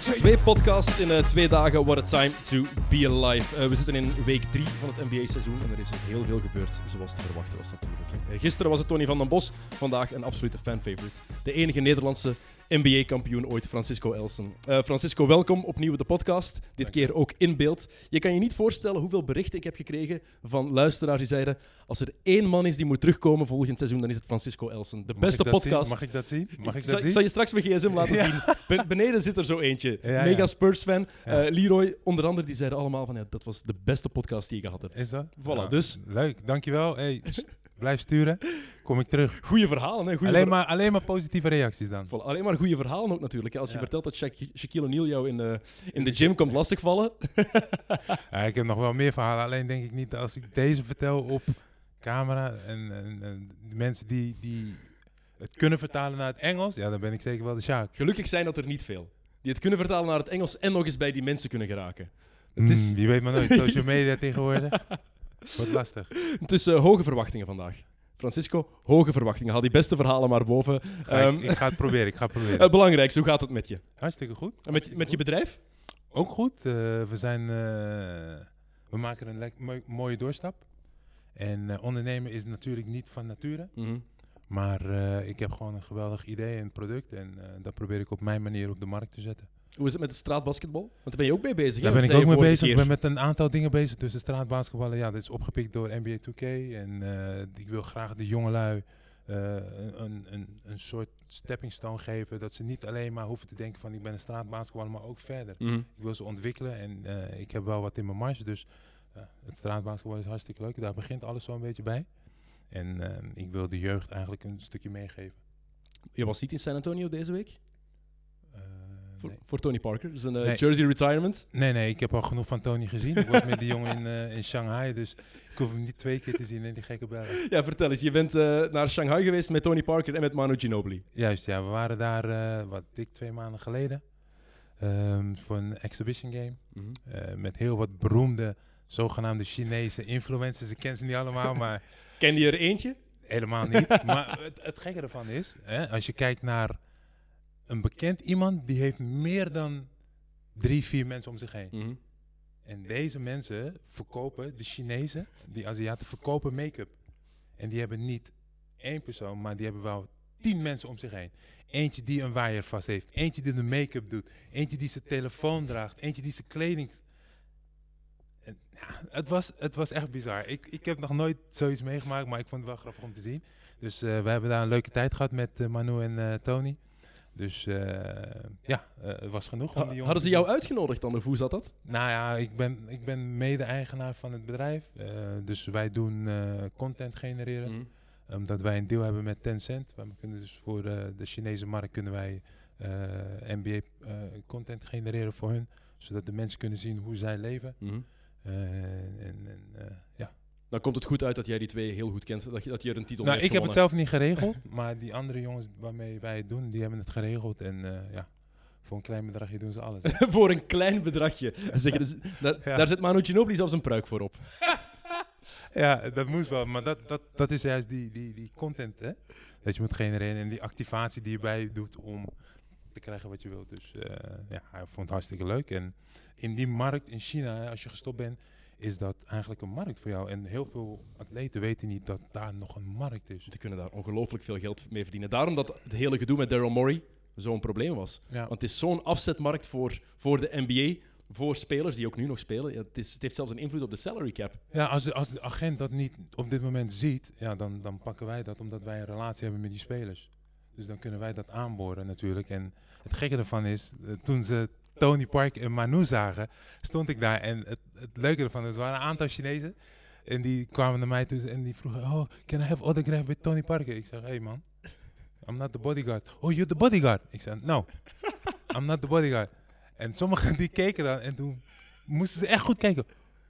Twee podcasts in eh, twee dagen. What a time to be alive. Eh, we zitten in week drie van het NBA-seizoen en er is heel veel gebeurd, zoals te verwachten was natuurlijk. Eh, gisteren was het Tony van den Bos, vandaag een absolute fan-favorite. De enige Nederlandse NBA-kampioen ooit, Francisco Elsen. Eh, Francisco, welkom opnieuw op de podcast. Dit keer ook in beeld. Je kan je niet voorstellen hoeveel berichten ik heb gekregen van luisteraars die zeiden: als er één man is die moet terugkomen volgend seizoen, dan is het Francisco Elsen. De beste zien? podcast. Mag ik dat zien? Mag ik dat zien? zal je straks mijn gsm laten zien. Ben- beneden zit er zo eentje. Ja, ja. Mega Spurs-fan. Ja. Eh, Leroy, onder andere, die zeiden allemaal van ja, dat was de beste podcast die je gehad hebt. Is dat? Voilà, dus- Leuk, dankjewel. Hey, blijf sturen. Kom ik terug. Goeie verhalen, hè? Goeie Alleen ver- maar, alleen maar positieve reacties dan. Voilà, alleen maar goede verhalen ook natuurlijk. hè. Als je Ja. vertelt dat Shaq- Shaquille O'Neal jou in de, in de gym komt lastigvallen. Ja, ik heb nog wel meer verhalen. Alleen denk ik niet als ik deze vertel op camera. En, en, en de mensen die, die het kunnen vertalen naar het Engels. Ja, dan ben ik zeker wel de Sjaak. Gelukkig zijn dat er niet veel. Die het kunnen vertalen naar het Engels en nog eens bij die mensen kunnen geraken. Het Het is, je weet maar nooit. Social media tegenwoordig. Wordt lastig. is eh, hoge verwachtingen vandaag. Francisco, hoge verwachtingen. Haal die beste verhalen maar boven. Ga ik, Ehm, ik ga het proberen. Ik ga het proberen. Het belangrijkste, hoe gaat het met je? Hartstikke goed. En met, met je bedrijf? Ook goed. Eh, we, zijn, eh, we maken een mooi- mooie doorstap. En eh, ondernemen is natuurlijk niet van nature. Mhm. Maar eh, ik heb gewoon een geweldig idee en product. En eh, dat probeer ik op mijn manier op de markt te zetten. Hoe is het met het straatbasketbal? Want daar ben je ook mee bezig. hè? Daar ben ik ook mee bezig. Ik ben met een aantal dingen bezig. Tussen straatbasketballen. Ja, dit is opgepikt door NBA 2K. En eh, ik wil graag de jongelui eh een, een, een, soort stepping stone geven. Dat ze niet alleen maar hoeven te denken van ik ben een straatbasketballer, maar ook verder. Mhm. Ik wil ze ontwikkelen en eh, ik heb wel wat in mijn mars. Dus eh, het straatbasketbal is hartstikke leuk. Daar begint alles zo een beetje bij. En ik wil de jeugd eigenlijk een stukje meegeven. Je was niet in San Antonio deze week? Voor, nee. voor Tony Parker. Dus een eh, Nee. jersey retirement. nee, nee, ik heb al genoeg van Tony gezien. ik was met die jongen in, eh, in Shanghai, dus ik hoef hem niet twee keer te zien in die gekke bellen. Ja, vertel eens. Je bent eh, naar Shanghai geweest met Tony Parker en met Manu Ginobili. Juist, ja, we waren daar, wat dik twee maanden geleden, ehm, voor een exhibition game. eh, met heel wat beroemde, zogenaamde Chinese influencers. Ik ken ze niet allemaal, maar Ken je er eentje? Helemaal niet. maar het, het gekke ervan is, hè, als je kijkt naar een bekend iemand, die heeft meer dan drie, vier mensen om zich heen. Mhm. En deze mensen verkopen, de Chinezen, die Aziaten, verkopen make-up. En die hebben niet één persoon, maar die hebben wel tien mensen om zich heen. Eentje die een waaier vast heeft, eentje die de make-up doet, eentje die zijn telefoon draagt, eentje die zijn kleding... En, ja, het, was, het was echt bizar. Ik, ik heb nog nooit zoiets meegemaakt, maar ik vond het wel grappig om te zien. Dus eh, we hebben daar een leuke tijd gehad met eh, Manu en eh, Tony. Dus eh, ja, eh, het was genoeg om die jongens Hadden ze jou uitgenodigd dan? Of hoe zat dat? Nou ja, ik ben, ik ben mede-eigenaar van het bedrijf. eh, dus wij doen eh, content genereren. Mhm. Omdat wij een deal hebben met Tencent. We kunnen dus voor de, de Chinese markt kunnen wij eh, NBA eh, content genereren voor hun. Zodat de mensen kunnen zien hoe zij leven. Mhm. Eh, en, en, eh, ja. Dan komt het goed uit dat jij die twee heel goed kent. Dat je, dat je er een titel Nou, mee ik hebt heb het zelf niet geregeld. maar die andere jongens waarmee wij het doen, die hebben het geregeld. En eh, ja, voor een klein bedragje doen ze alles. Voor een klein bedragje. Zeg dus- daar, Ja. daar zet Manu Ginobili zelfs een pruik voor op. Ja, dat moest wel. Maar dat, dat, dat is juist die, die, die content, hè? Dat je moet genereren en die activatie die je bij doet om te krijgen wat je wilt. Dus eh, ja, hij vond het hartstikke leuk. En in die markt in China, als je gestopt bent, is dat eigenlijk een markt voor jou. En heel veel atleten weten niet dat daar nog een markt is. Ze kunnen daar ongelooflijk veel geld mee verdienen. Daarom dat het hele gedoe met Daryl Morey zo'n probleem was. Ja. Want het is zo'n afzetmarkt voor, voor de NBA, voor spelers die ook nu nog spelen. Ja, het, is, het heeft zelfs een invloed op de salary cap. Ja, als de, als de agent dat niet op dit moment ziet, ja, dan, dan pakken wij dat omdat wij een relatie hebben met die spelers. Dus dan kunnen wij dat aanboren natuurlijk. En het gekke ervan is, eh, toen ze Tony Park en Manu zagen, stond ik daar. En het, het leuke ervan is, er waren een aantal Chinezen. En die kwamen naar mij toe en die vroegen, oh, can I have autograph with Tony Parker? Ik zeg, hey man, I'm not the bodyguard. Oh, you're the bodyguard? Ik zeg, no, I'm not the bodyguard. En sommigen die keken dan en toen moesten ze echt goed kijken.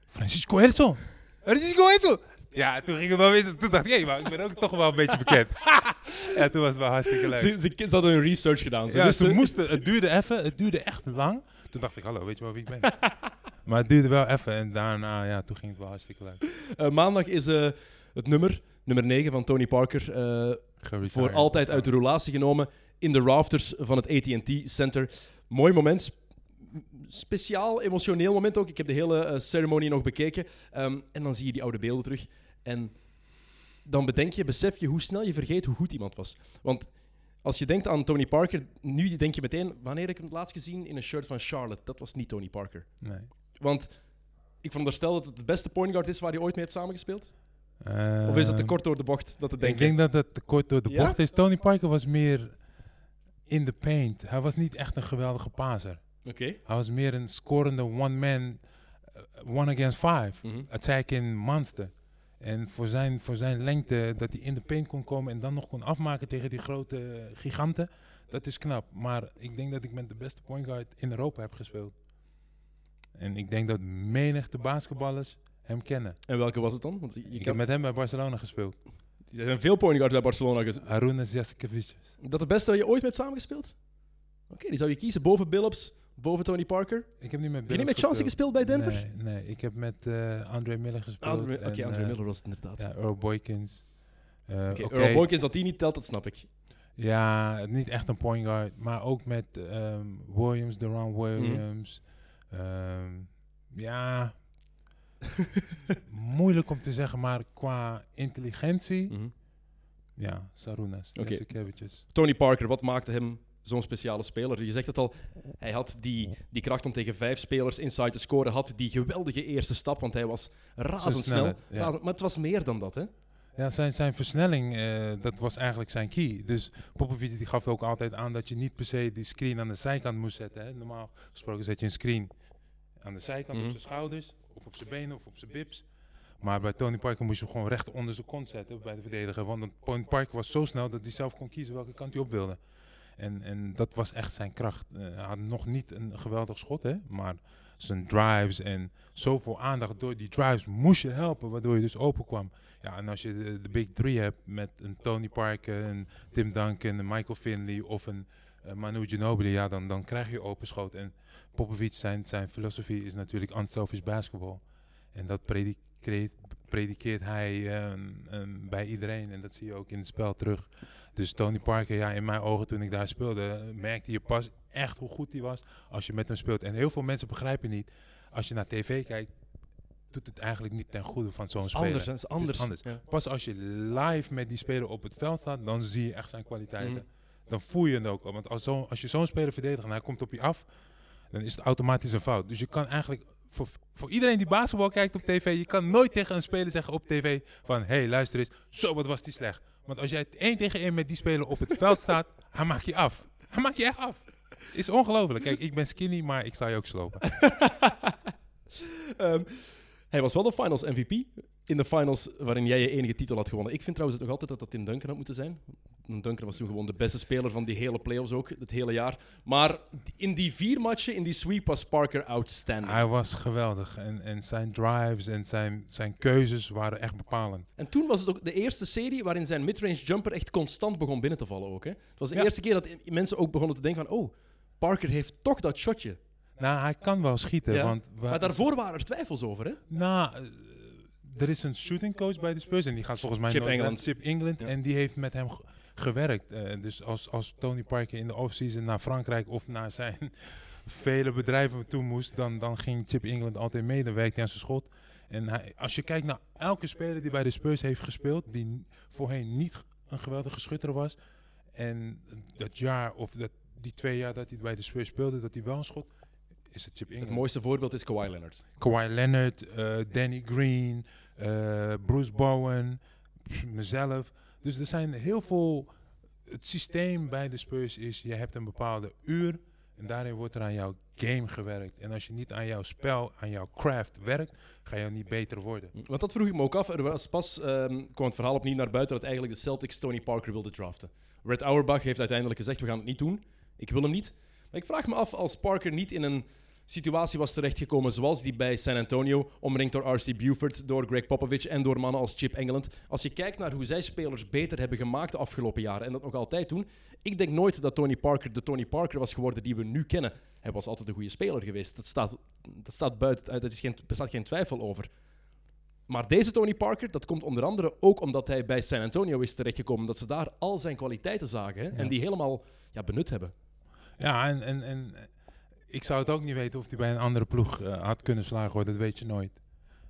Francisco Edson! Francisco Edson! Ja, toen ging het wel weer. Toen dacht ik, hé, maar ik ben ook toch wel een beetje bekend. ja, toen was het wel hartstikke leuk. Ze, ze, ze hadden hun research gedaan. Ze Ja, wisten- ze moesten, het duurde even, het duurde echt lang. Toen dacht ik, hallo, weet je wel wie ik ben? maar het duurde wel even en daarna, ja, toen ging het wel hartstikke leuk. Eh, maandag is eh, het nummer, nummer 9 van Tony Parker, eh, voor altijd uit de roulatie genomen in de rafters van het AT&T Center. Mooi moment. Sp- Speciaal, emotioneel moment ook. Ik heb de hele eh, ceremonie nog bekeken. Ehm, en dan zie je die oude beelden terug. En dan bedenk je, besef je hoe snel je vergeet hoe goed iemand was. Want als je denkt aan Tony Parker, nu denk je meteen, wanneer heb ik hem het laatst gezien in een shirt van Charlotte? Dat was niet Tony Parker. Nee. Want ik veronderstel dat het de beste point guard is waar hij ooit mee heeft samengespeeld. Of is het te Ehm, kort door de bocht dat te Ik denken? denk dat dat te kort door de Ja? bocht is. Tony Parker was meer in the paint. Hij was niet echt een geweldige paser. Oké. Hij was meer een scorende one-man, eh, one against five. Mhm. attacking monster. En voor zijn, voor zijn lengte, dat hij in de paint kon komen en dan nog kon afmaken tegen die grote eh, giganten, dat is knap. Maar ik denk dat ik met de beste point guard in Europa heb gespeeld. En ik denk dat menigte basketballers hem kennen. En welke was het dan? Want je ik heb met hem bij Barcelona gespeeld. er zijn veel point guards bij Barcelona. gez- Arunas Jasikevičius. Dat de beste dat je ooit mee hebt samengespeeld? Oké, die zou je kiezen boven Billups, boven Tony Parker. Ik heb niet met Heb je niet met Chauncey gespeeld bij Denver? Nee, nee, ik heb met eh André Miller gespeeld. Andre- Oké, Andre eh, Miller was het inderdaad. Ja, Earl Boykins. Eh, Oké, oké, Earl Boykins dat die niet telt, dat snap ik. Ja, niet echt een point guard, maar ook met ehm, Williams, Deron Williams. Ehm, ja, moeilijk om te zeggen, maar qua intelligentie, Mhm. ja, Sarunas, Oké. Jasikevičius. Tony Parker, wat maakte hem zo'n speciale speler? Je zegt het al, hij had die, die kracht om tegen vijf spelers inside te scoren, had die geweldige eerste stap, want hij was razendsnel. ja. Razend- maar het was meer dan dat, hè? Ja, zijn, zijn versnelling, eh, dat was eigenlijk zijn key. Dus Popovic die gaf ook altijd aan dat je niet per se die screen aan de zijkant moest zetten. Hè. Normaal gesproken zet je een screen aan de zijkant Mhm. op zijn schouders, of op zijn benen, of op zijn bips. Maar bij Tony Parker moest je hem gewoon recht onder zijn kont zetten bij de verdediger. Want Tony Parker was zo snel dat hij zelf kon kiezen welke kant hij op wilde. En, en dat was echt zijn kracht. Eh, hij had nog niet een geweldig schot, hè, maar zijn drives en zoveel aandacht door die drives moest je helpen, waardoor je dus open kwam. Ja, en als je de, big three hebt met een Tony Parker, een Tim Duncan, een Michael Finley of een eh, Manu Ginobili, ja, dan, dan krijg je open schoot. En Popovic, zijn, zijn filosofie is natuurlijk unselfish basketball. En dat predikeert, predikeert hij ehm, ehm, bij iedereen en dat zie je ook in het spel terug. Dus Tony Parker, ja, in mijn ogen toen ik daar speelde, merkte je pas echt hoe goed hij was als je met hem speelt. En heel veel mensen begrijpen niet, als je naar tv kijkt, doet het eigenlijk niet ten goede van zo'n speler. anders, is anders. anders. Ja. Pas als je live met die speler op het veld staat, dan zie je echt zijn kwaliteiten. Mhm. Dan voel je het ook. Want als, zo, als je zo'n speler verdedigt en hij komt op je af, dan is het automatisch een fout. Dus je kan eigenlijk, voor, voor iedereen die basketbal kijkt op tv, je kan nooit tegen een speler zeggen op tv van, hé hey, luister eens, zo wat was die slecht. Want als jij één tegen één met die speler op het veld staat, hij maakt je af. Hij maakt je echt af. Is ongelooflijk. Kijk, ik ben skinny, maar ik sta je ook slopen. Ehm, hij was wel de finals MVP. In de finals waarin jij je enige titel had gewonnen. Ik vind trouwens nog altijd dat dat Tim Duncan had moeten zijn. Tim Duncan was toen gewoon de beste speler van die hele playoffs ook, het hele jaar. Maar in die vier matchen, in die sweep, was Parker outstanding. Hij was geweldig. En, en zijn drives en zijn, zijn keuzes waren echt bepalend. En toen was het ook de eerste serie waarin zijn midrange jumper echt constant begon binnen te vallen ook. Hè? Het was de Ja. eerste keer dat mensen ook begonnen te denken van... Oh, Parker heeft toch dat shotje. Nou, hij kan wel schieten. Ja, Want wa- Maar daarvoor waren er twijfels over, hè? Nou, er is een shooting coach bij de Spurs en die gaat volgens mij Chip nooit England. naar Chip England Ja. en die heeft met hem ge- gewerkt. Eh, dus als, als Tony Parker in de offseason naar Frankrijk of naar zijn vele bedrijven toe moest, dan, dan ging Chip England altijd mee. Dan werkte hij aan zijn schot. En hij, als je kijkt naar elke speler die bij de Spurs heeft gespeeld, die voorheen niet een geweldige schutter was, en dat jaar of dat, die twee jaar dat hij bij de Spurs speelde, dat hij wel een schot, is het Chip Het mooiste voorbeeld is Kawhi Leonard. Kawhi Leonard, eh, Danny Green, eh, Bruce Bowen, pff, mezelf. Dus er zijn heel veel. Het systeem bij de Spurs is: je hebt een bepaalde uur en daarin wordt er aan jouw game gewerkt. En als je niet aan jouw spel, aan jouw craft werkt, ga je niet beter worden. Want dat vroeg ik me ook af. Er was pas ehm, kwam het verhaal opnieuw naar buiten dat eigenlijk de Celtics Tony Parker wilden draften. Red Auerbach heeft uiteindelijk gezegd, we gaan het niet doen. Ik wil hem niet. Maar ik vraag me af, als Parker niet in een situatie was terechtgekomen zoals die bij San Antonio, omringd door R.C. Buford, door Greg Popovich en door mannen als Chip Engeland. Als je kijkt naar hoe zij spelers beter hebben gemaakt de afgelopen jaren, en dat nog altijd doen, ik denk nooit dat Tony Parker de Tony Parker was geworden die we nu kennen. Hij was altijd een goede speler geweest. Dat staat, dat staat buiten, eh, daar is geen, bestaat geen twijfel over. Maar deze Tony Parker, dat komt onder andere ook omdat hij bij San Antonio is terechtgekomen. Dat ze daar al zijn kwaliteiten zagen hè, en die helemaal ja, benut hebben. Ja, en, en, en ik zou het ook niet weten of hij bij een andere ploeg eh, had kunnen slagen, hoor. dat weet je nooit.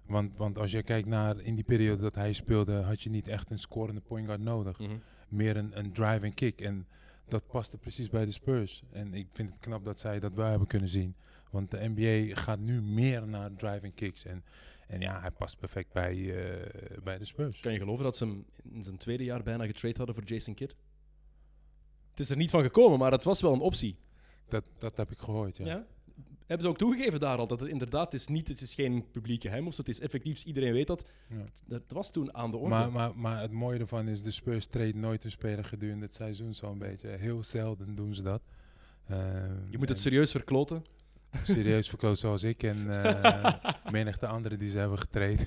Want, want als je kijkt naar in die periode dat hij speelde, had je niet echt een scorende point guard nodig. Mhm. Meer een, een drive en kick. En dat paste precies bij de Spurs. En ik vind het knap dat zij dat wel hebben kunnen zien. Want de NBA gaat nu meer naar drive en kicks. En, en ja, hij past perfect bij, eh, bij de Spurs. Kan je geloven dat ze hem in zijn tweede jaar bijna getrade hadden voor Jason Kidd? Het is er niet van gekomen, maar het was wel een optie. Dat, dat heb ik gehoord, ja. Ja? Hebben ze ook toegegeven daar al, dat het inderdaad is niet, het is geen publiek geheim of zo, het is effectief, iedereen weet dat. Ja. Dat was toen aan de orde. Maar, maar, maar het mooie ervan is, de Spurs trade nooit een speler gedurende het seizoen zo'n beetje. Heel zelden doen ze dat. Ehm, je moet het serieus verkloten. serieus verkloot zoals ik en uh, menigte anderen die ze hebben getraind.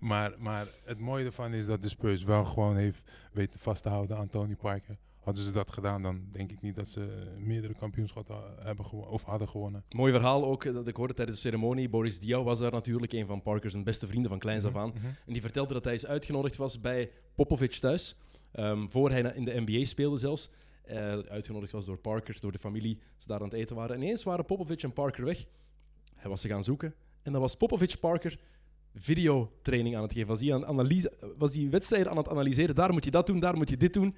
Maar, maar het mooie ervan is dat de Spurs wel gewoon heeft weten vast te houden aan Tony Parker. Hadden ze dat gedaan, dan denk ik niet dat ze meerdere kampioenschappen ha- hebben of hadden gewonnen. Mooi verhaal ook, eh, dat ik hoorde tijdens de ceremonie. Boris Diaw was daar natuurlijk, een van Parker's beste vrienden van kleins af aan. Mhm. En die vertelde dat hij eens uitgenodigd was bij Popovic thuis. ehm, voor hij in de NBA speelde zelfs. Eh, uitgenodigd was door Parker, door de familie. Ze daar aan het eten waren. En ineens waren Popovic en Parker weg. Hij was ze gaan zoeken. En dan was Popovic Parker videotraining aan het geven. Was hij, aan analyse, was hij wedstrijden aan het analyseren. Daar moet je dat doen, daar moet je dit doen.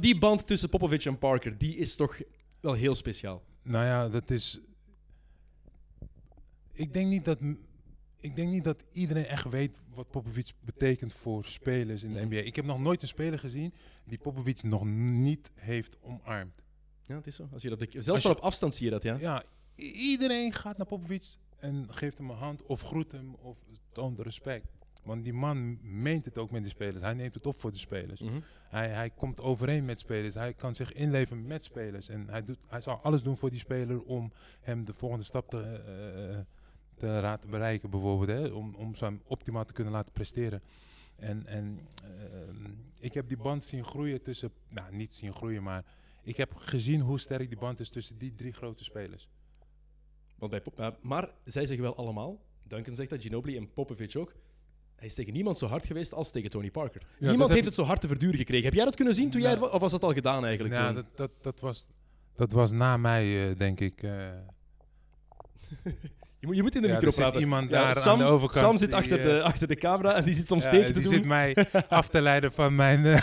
Die, band tussen Popovic en Parker, die is toch wel heel speciaal. Nou ja, dat is. Ik denk niet dat. Ik denk niet dat iedereen echt weet wat Popovic betekent voor spelers in de. NBA. Ik heb nog nooit een speler gezien die Popovic nog niet heeft omarmd. Ja, het is zo. Als je dat, zelfs je- op afstand zie je dat, ja. Ja, iedereen gaat naar Popovic en geeft hem een hand of groet hem of toont respect. Want die man meent het ook met de spelers. Hij neemt het op voor de spelers. Mhm. Hij, hij komt overeen met spelers. Hij kan zich inleven met spelers. En hij, doet, hij zal alles doen voor die speler om hem de volgende stap te, eh, te laten bereiken, bijvoorbeeld. Hè? Om, om hem optimaal te kunnen laten presteren. En, en ehm, ik heb die band zien groeien tussen. Nou, niet zien groeien, maar ik heb gezien hoe sterk die band is tussen die drie grote spelers. Want bij Pop- ja, maar zij zeggen wel allemaal, Duncan zegt dat, Ginobili en Popovic ook, hij is tegen niemand zo hard geweest als tegen Tony Parker. niemand heeft het zo hard te verduren gekregen. Heb jij dat kunnen zien toen jij Nou, of was dat al gedaan eigenlijk? Ja, toen? dat, dat, dat, was, dat was na mij, eh, denk ik. eh. je, moet, je moet in de Ja, micro praten. iemand Ja, daar aan Sam, de overkant Sam zit die, achter, eh, de, achter de camera en die zit soms steken te die doen. zit mij af te leiden van mijn...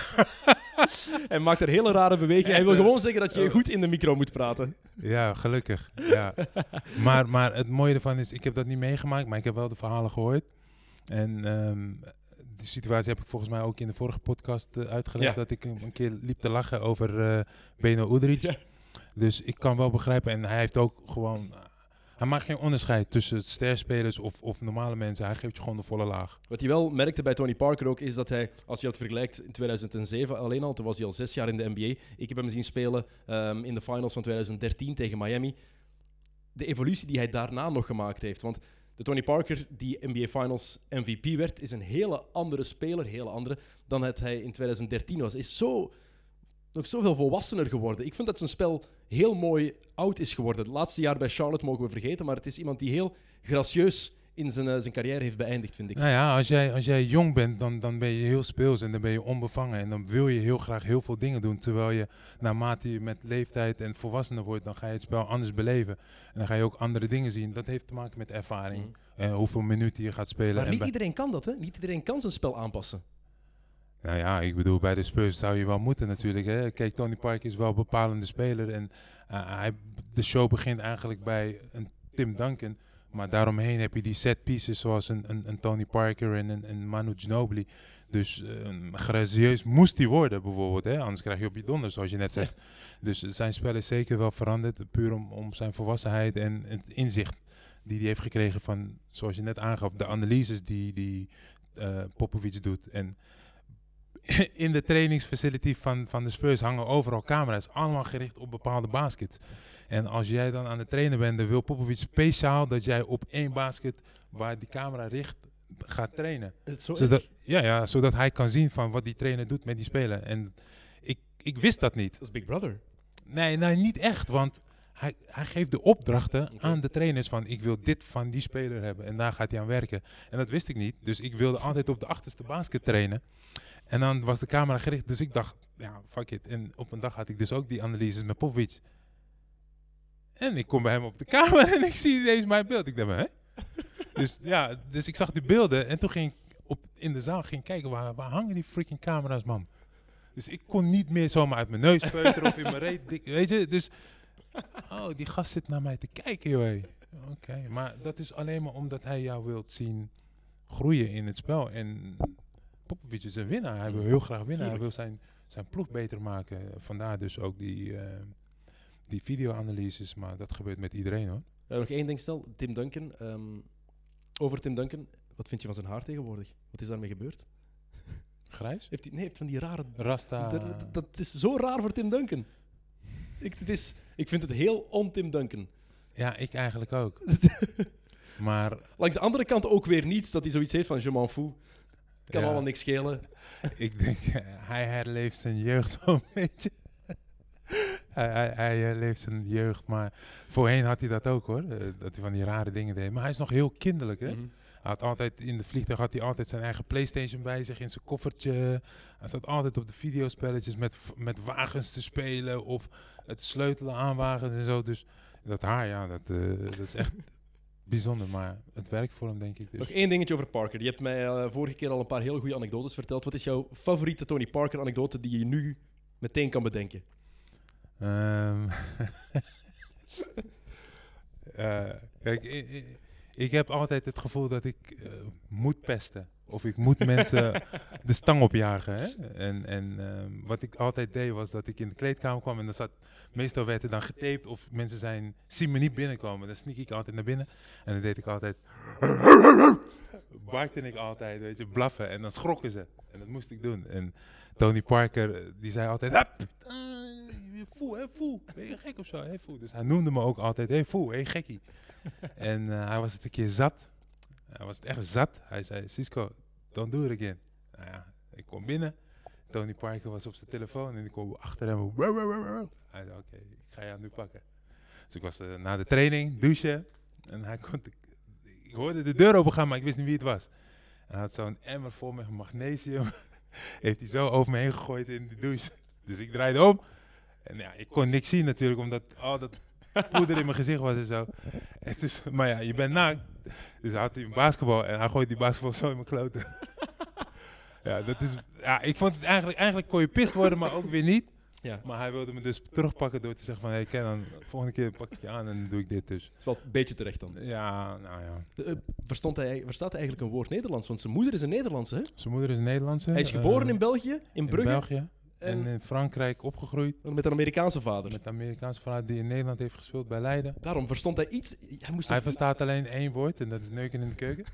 Hij maakt er hele rare bewegingen. Hij wil gewoon zeggen dat je goed in de micro moet praten. Ja, gelukkig. Ja. maar, maar het mooie ervan is, ik heb dat niet meegemaakt, maar ik heb wel de verhalen gehoord. En ehm, die situatie heb ik volgens mij ook in de vorige podcast eh, uitgelegd. Ja. Dat ik een, een keer liep te lachen over eh Beno Udrich. Ja. Dus ik kan wel begrijpen. En hij heeft ook gewoon... Hij maakt geen onderscheid tussen sterspelers of, of normale mensen. Hij geeft je gewoon de volle laag. Wat je wel merkte bij Tony Parker ook, is dat hij, als je dat vergelijkt in 2007 alleen al, toen was hij al zes jaar in de NBA. Ik heb hem zien spelen ehm, in de finals van 2013 tegen Miami. De evolutie die hij daarna nog gemaakt heeft. Want de Tony Parker die NBA Finals MVP werd, is een hele andere speler, hele andere, dan het hij in 2013 was. Is zo, nog zoveel volwassener geworden. Ik vind dat zijn spel heel mooi oud is geworden. Het laatste jaar bij Charlotte mogen we vergeten, maar het is iemand die heel gracieus in zijn, eh, zijn carrière heeft beëindigd, vind ik. Nou ja, als jij, als jij jong bent, dan, dan ben je heel speels en dan ben je onbevangen. En dan wil je heel graag heel veel dingen doen. Terwijl je, naarmate je met leeftijd en volwassener wordt, dan ga je het spel anders beleven. En dan ga je ook andere dingen zien. Dat heeft te maken met ervaring. Mhm. En hoeveel minuten je gaat spelen. Maar en niet iedereen kan dat, hè? Niet iedereen kan zijn spel aanpassen. Nou ja, ik bedoel, bij de Spurs zou je wel moeten natuurlijk. Hè. Kijk, Tony Parker is wel een bepalende speler. En eh, hij, de show begint eigenlijk bij een Tim Duncan. Maar daaromheen heb je die set pieces zoals een, een, een Tony Parker en een, een Manu Ginobili. Dus eh, gracieus moest hij worden bijvoorbeeld. Hè? Anders krijg je op je donder, zoals je net zegt. Dus zijn spel is zeker wel veranderd. Puur om, om zijn volwassenheid en het inzicht die hij heeft gekregen van, zoals je net aangaf, de analyses die, die eh Popovic doet. En in de trainingsfacility van, van de Spurs hangen overal camera's, allemaal gericht op bepaalde baskets. En als jij dan aan het trainen bent, dan wil Popovic speciaal dat jij op één basket waar die camera richt gaat trainen. Zo Zodat, ja, ja, zodat hij kan zien van wat die trainer doet met die speler. En ik, ik wist dat niet. Dat is Big Brother. Nee, nee, niet echt. Want hij, hij geeft de opdrachten aan de trainers van ik wil dit van die speler hebben. En daar gaat hij aan werken. En dat wist ik niet. Dus ik wilde altijd op de achterste basket trainen. En dan was de camera gericht. Dus ik dacht, ja, fuck it. En op een dag had ik dus ook die analyses met Popovic. En ik kom bij hem op de kamer en ik zie ineens mijn beeld. Ik dacht, hè? dus ja, dus ik zag die beelden. En toen ging ik op, in de zaal ging kijken, waar, waar hangen die freaking camera's, man? Dus ik kon niet meer zomaar uit mijn neus peuteren of in mijn reet. dik- Weet je, dus... Oh, die gast zit naar mij te kijken, joh. Oké, maar dat is alleen maar omdat hij jou wilt zien groeien in het spel. En Popovic is een winnaar. Hij wil heel graag winnen. Hij wil zijn, zijn ploeg beter maken. Vandaar dus ook die, eh, die video-analyses. Maar dat gebeurt met iedereen, hoor. Eh, nog één ding stel, Tim Duncan. ehm, over Tim Duncan, wat vind je van zijn haar tegenwoordig? Wat is daarmee gebeurd? Grijs? Heeft hij, nee, heeft van die rare... Rasta. Dat, dat- dat is zo raar voor Tim Duncan. Ik, het is, ik vind het heel on-Tim Duncan. Ja, ik eigenlijk ook. maar Langs de andere kant ook weer niets dat hij zoiets heeft van je m'en fous. Kan Ja. allemaal niks schelen. ik denk, eh, hij herleeft zijn jeugd zo'n beetje. hij, hij, hij herleeft zijn jeugd, maar voorheen had hij dat ook hoor. eh, dat hij van die rare dingen deed. Maar hij is nog heel kinderlijk hè. Mhm. Hij had altijd in de vliegtuig had hij altijd zijn eigen Playstation bij zich in zijn koffertje. Hij zat altijd op de videospelletjes met, met wagens te spelen of het sleutelen aan wagens en zo. Dus dat haar, ja, dat, eh, dat is echt bijzonder. Maar het werkt voor hem, denk ik. Dus. Nog één dingetje over Parker. Je hebt mij eh, vorige keer al een paar heel goede anekdotes verteld. Wat is jouw favoriete Tony Parker anekdote die je nu meteen kan bedenken? Ehm, eh, kijk, ik heb altijd het gevoel dat ik eh, moet pesten. Of ik moet mensen de stang opjagen. Hè? En, en ehm, wat ik altijd deed was dat ik in de kleedkamer kwam en dan zat... Meestal werd er dan getaped of mensen zijn, zien me niet binnenkomen. Dan sneak ik altijd naar binnen en dan deed ik altijd... Barkte ik altijd, weet je, blaffen. En dan schrokken ze. En dat moest ik doen. En Tony Parker, eh, die zei altijd... Hup, Foe, hé, foe. Ben je gek of zo? Hé, foe. Dus hij noemde me ook altijd, hé, foe, hé, gekkie. en eh, hij was het een keer zat. Hij was het echt zat. Hij zei, Cisco, don't do it again. Nou ja, ik kom binnen. Tony Parker was op zijn telefoon en ik kwam achter hem. Hij zei, oké, ik ga jou nu pakken. Dus ik was eh, na de training, douchen. En hij kon, ik hoorde de deur open gaan, maar ik wist niet wie het was. En hij had zo'n emmer vol met magnesium. Heeft hij zo over me heen gegooid in de douche. Dus ik draaide om. En ja, ik kon niks zien natuurlijk, omdat al dat poeder in mijn gezicht was en zo. En dus, maar ja, je bent naakt. Dus hij had een basketbal en hij gooit die basketbal zo in mijn kloten. ja, dat is, ja, ik vond het eigenlijk, eigenlijk kon je pist worden, maar ook weer niet. Ja. Maar hij wilde me dus terugpakken door te zeggen van, hé hey, Ken, dan volgende keer pak ik je aan en dan doe ik dit dus. Dat is wel een beetje terecht dan. Ja, nou ja. De, eh, verstond hij, verstaat hij eigenlijk een woord Nederlands? Want zijn moeder is een Nederlandse, hè? Zijn moeder is een Nederlandse. Hij is geboren eh, in België, in in Brugge. België. En en in Frankrijk opgegroeid. met een Amerikaanse vader. Met een Amerikaanse vader die in Nederland heeft gespeeld bij Leiden. Daarom verstond hij iets. Hij, moest Hij verstaat alleen één woord en dat is neuken in de keuken.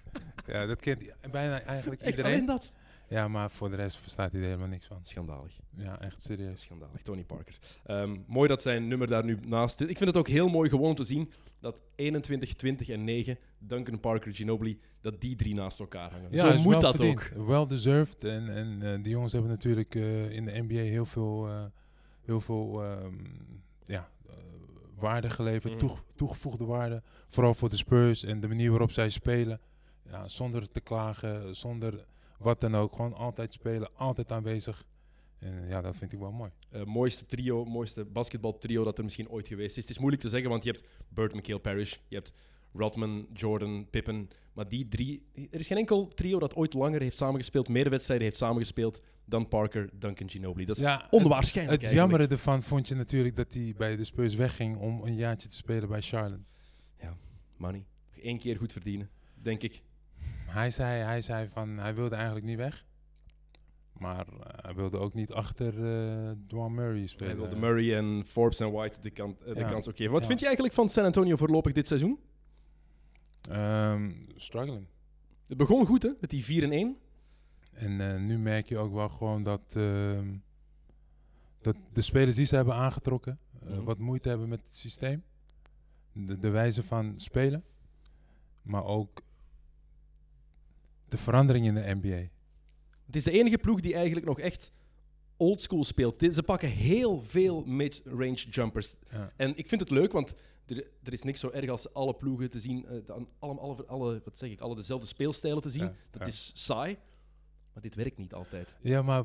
ja, dat kent bijna eigenlijk iedereen. alleen dat? Ja, maar voor de rest verstaat hij er helemaal niks van. Schandalig. Ja, echt serieus. Schandalig. Tony Parker. Ehm, mooi dat zijn nummer daar nu naast zit. Ik vind het ook heel mooi gewoon om te zien dat 21, 20 en 9, Duncan Parker, Ginobili, dat die drie naast elkaar hangen. Zo is moet wel dat verdiend. ook. Well deserved. En, en eh, die jongens hebben natuurlijk eh, in de NBA heel veel, eh, heel veel ehm, ja, waarde geleverd, toege- toegevoegde waarde. Vooral voor de Spurs en de manier waarop zij spelen. Ja, zonder te klagen, zonder wat dan ook. Gewoon altijd spelen, altijd aanwezig. En ja, dat vind ik wel mooi. Eh, mooiste trio, mooiste basketbaltrio dat er misschien ooit geweest is. Het is moeilijk te zeggen, want je hebt Bird, McHale, Parrish, je hebt Rodman, Jordan, Pippen. Maar die drie, er is geen enkel trio dat ooit langer heeft samengespeeld, meer wedstrijden heeft samengespeeld dan Parker, Duncan, Ginobili. Dat is ja, het- onwaarschijnlijk Het eigenlijk. jammere ervan vond je natuurlijk dat hij bij de Spurs wegging om een jaartje te spelen bij Charlotte. Money. Nog één keer goed verdienen, denk ik. Hij zei, hij zei van hij wilde eigenlijk niet weg. Maar eh, hij wilde ook niet achter eh Dwan Murray spelen. Hij wilde Murray en Forbes en White de, eh, de Ja. kans ook geven. Wat Ja. vind je eigenlijk van San Antonio voorlopig dit seizoen? Ehm, struggling. Het begon goed, hè, met die 4 en 1. En nu merk je ook wel gewoon dat, ehm, dat de spelers die ze hebben aangetrokken Mhm. wat moeite hebben met het systeem. De, de wijze van spelen. Maar ook de verandering in de NBA. Het is de enige ploeg die eigenlijk nog echt oldschool speelt. Ze pakken heel veel mid-range jumpers. Ja. En ik vind het leuk, want er, er is niks zo erg als alle ploegen te zien, dan alle, alle, alle, wat zeg ik, alle dezelfde speelstijlen te zien. Ja, dat ja. is saai, maar dit werkt niet altijd. Ja, maar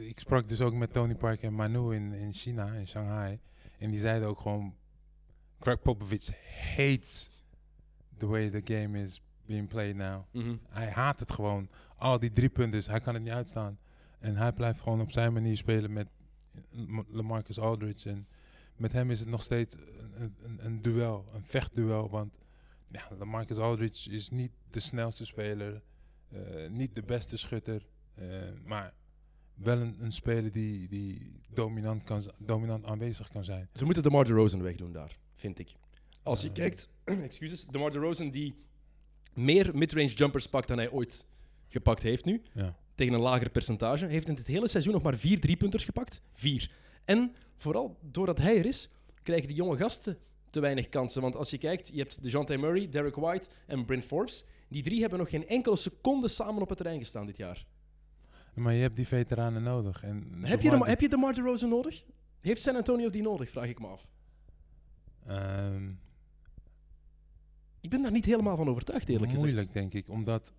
ik sprak dus ook met Tony Park en Manu in, in China, in Shanghai. En die zeiden ook gewoon, Greg Popovich hates the way the game is being played now. Mhm. Hij haat het gewoon. Al die drie punten, hij kan het niet uitstaan. En hij blijft gewoon op zijn manier spelen met Lam- Lamarcus Aldridge. En met hem is het nog steeds een, een, een duel, een vechtduel. Want ja, Lamarcus Aldridge is niet de snelste speler, eh, niet de beste schutter. eh, maar wel een, een speler die, die dominant, kan, dominant aanwezig kan zijn. Ze moeten DeMar DeRozan wegdoen daar, vind ik. Als je Eh. kijkt, excuses, DeMar DeRozan die meer midrange jumpers pakt dan hij ooit gepakt heeft nu, Ja. tegen een lager percentage, heeft in het hele seizoen nog maar vier driepunters gepakt. Vier. En vooral doordat hij er is, krijgen die jonge gasten te weinig kansen. Want als je kijkt, je hebt DeJounte Murray, Derek White en Bryn Forbes. Die drie hebben nog geen enkele seconde samen op het terrein gestaan dit jaar. Maar je hebt die veteranen nodig. En Heb je, de, heb je DeMar DeRozan nodig? Heeft San Antonio die nodig, vraag ik me af. Ehm, Ik ben daar niet helemaal van overtuigd, eerlijk gezegd. Moeilijk, denk ik, omdat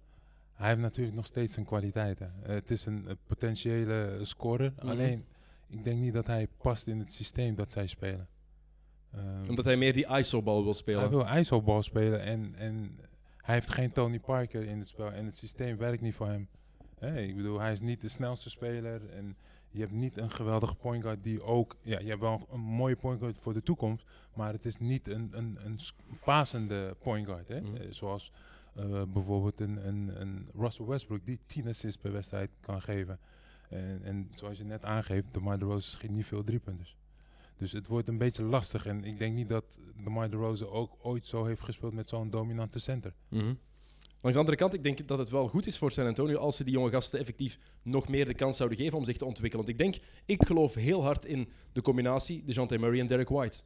hij heeft natuurlijk nog steeds zijn kwaliteiten. Eh, het is een, eh, potentiële scorer, Mhm. alleen ik denk niet dat hij past in het systeem dat zij spelen. Ehm, Omdat hij meer die ISO-bal wil spelen. hij wil ISO-bal spelen en, en hij heeft geen Tony Parker in het spel en het systeem werkt niet voor hem. Hè, ik bedoel, hij is niet de snelste speler en je hebt niet een geweldige point guard die ook... Ja, je hebt wel een mooie point guard voor de toekomst, maar het is niet een, een, een pasende point guard. Hè? Mhm. Eh, zoals eh, bijvoorbeeld een, een, een Russell Westbrook die 10 assists per wedstrijd kan geven. En, en zoals je net aangeeft, DeMar DeRozan schiet niet veel driepunters. Dus het wordt een beetje lastig. En ik denk niet dat DeMar DeRozan ook ooit zo heeft gespeeld met zo'n dominante center. Mhm. Langs de andere kant, ik denk dat het wel goed is voor San Antonio als ze die jonge gasten effectief nog meer de kans zouden geven om zich te ontwikkelen. Want ik denk, ik geloof heel hard in de combinatie DeJounte Murray en Derek White.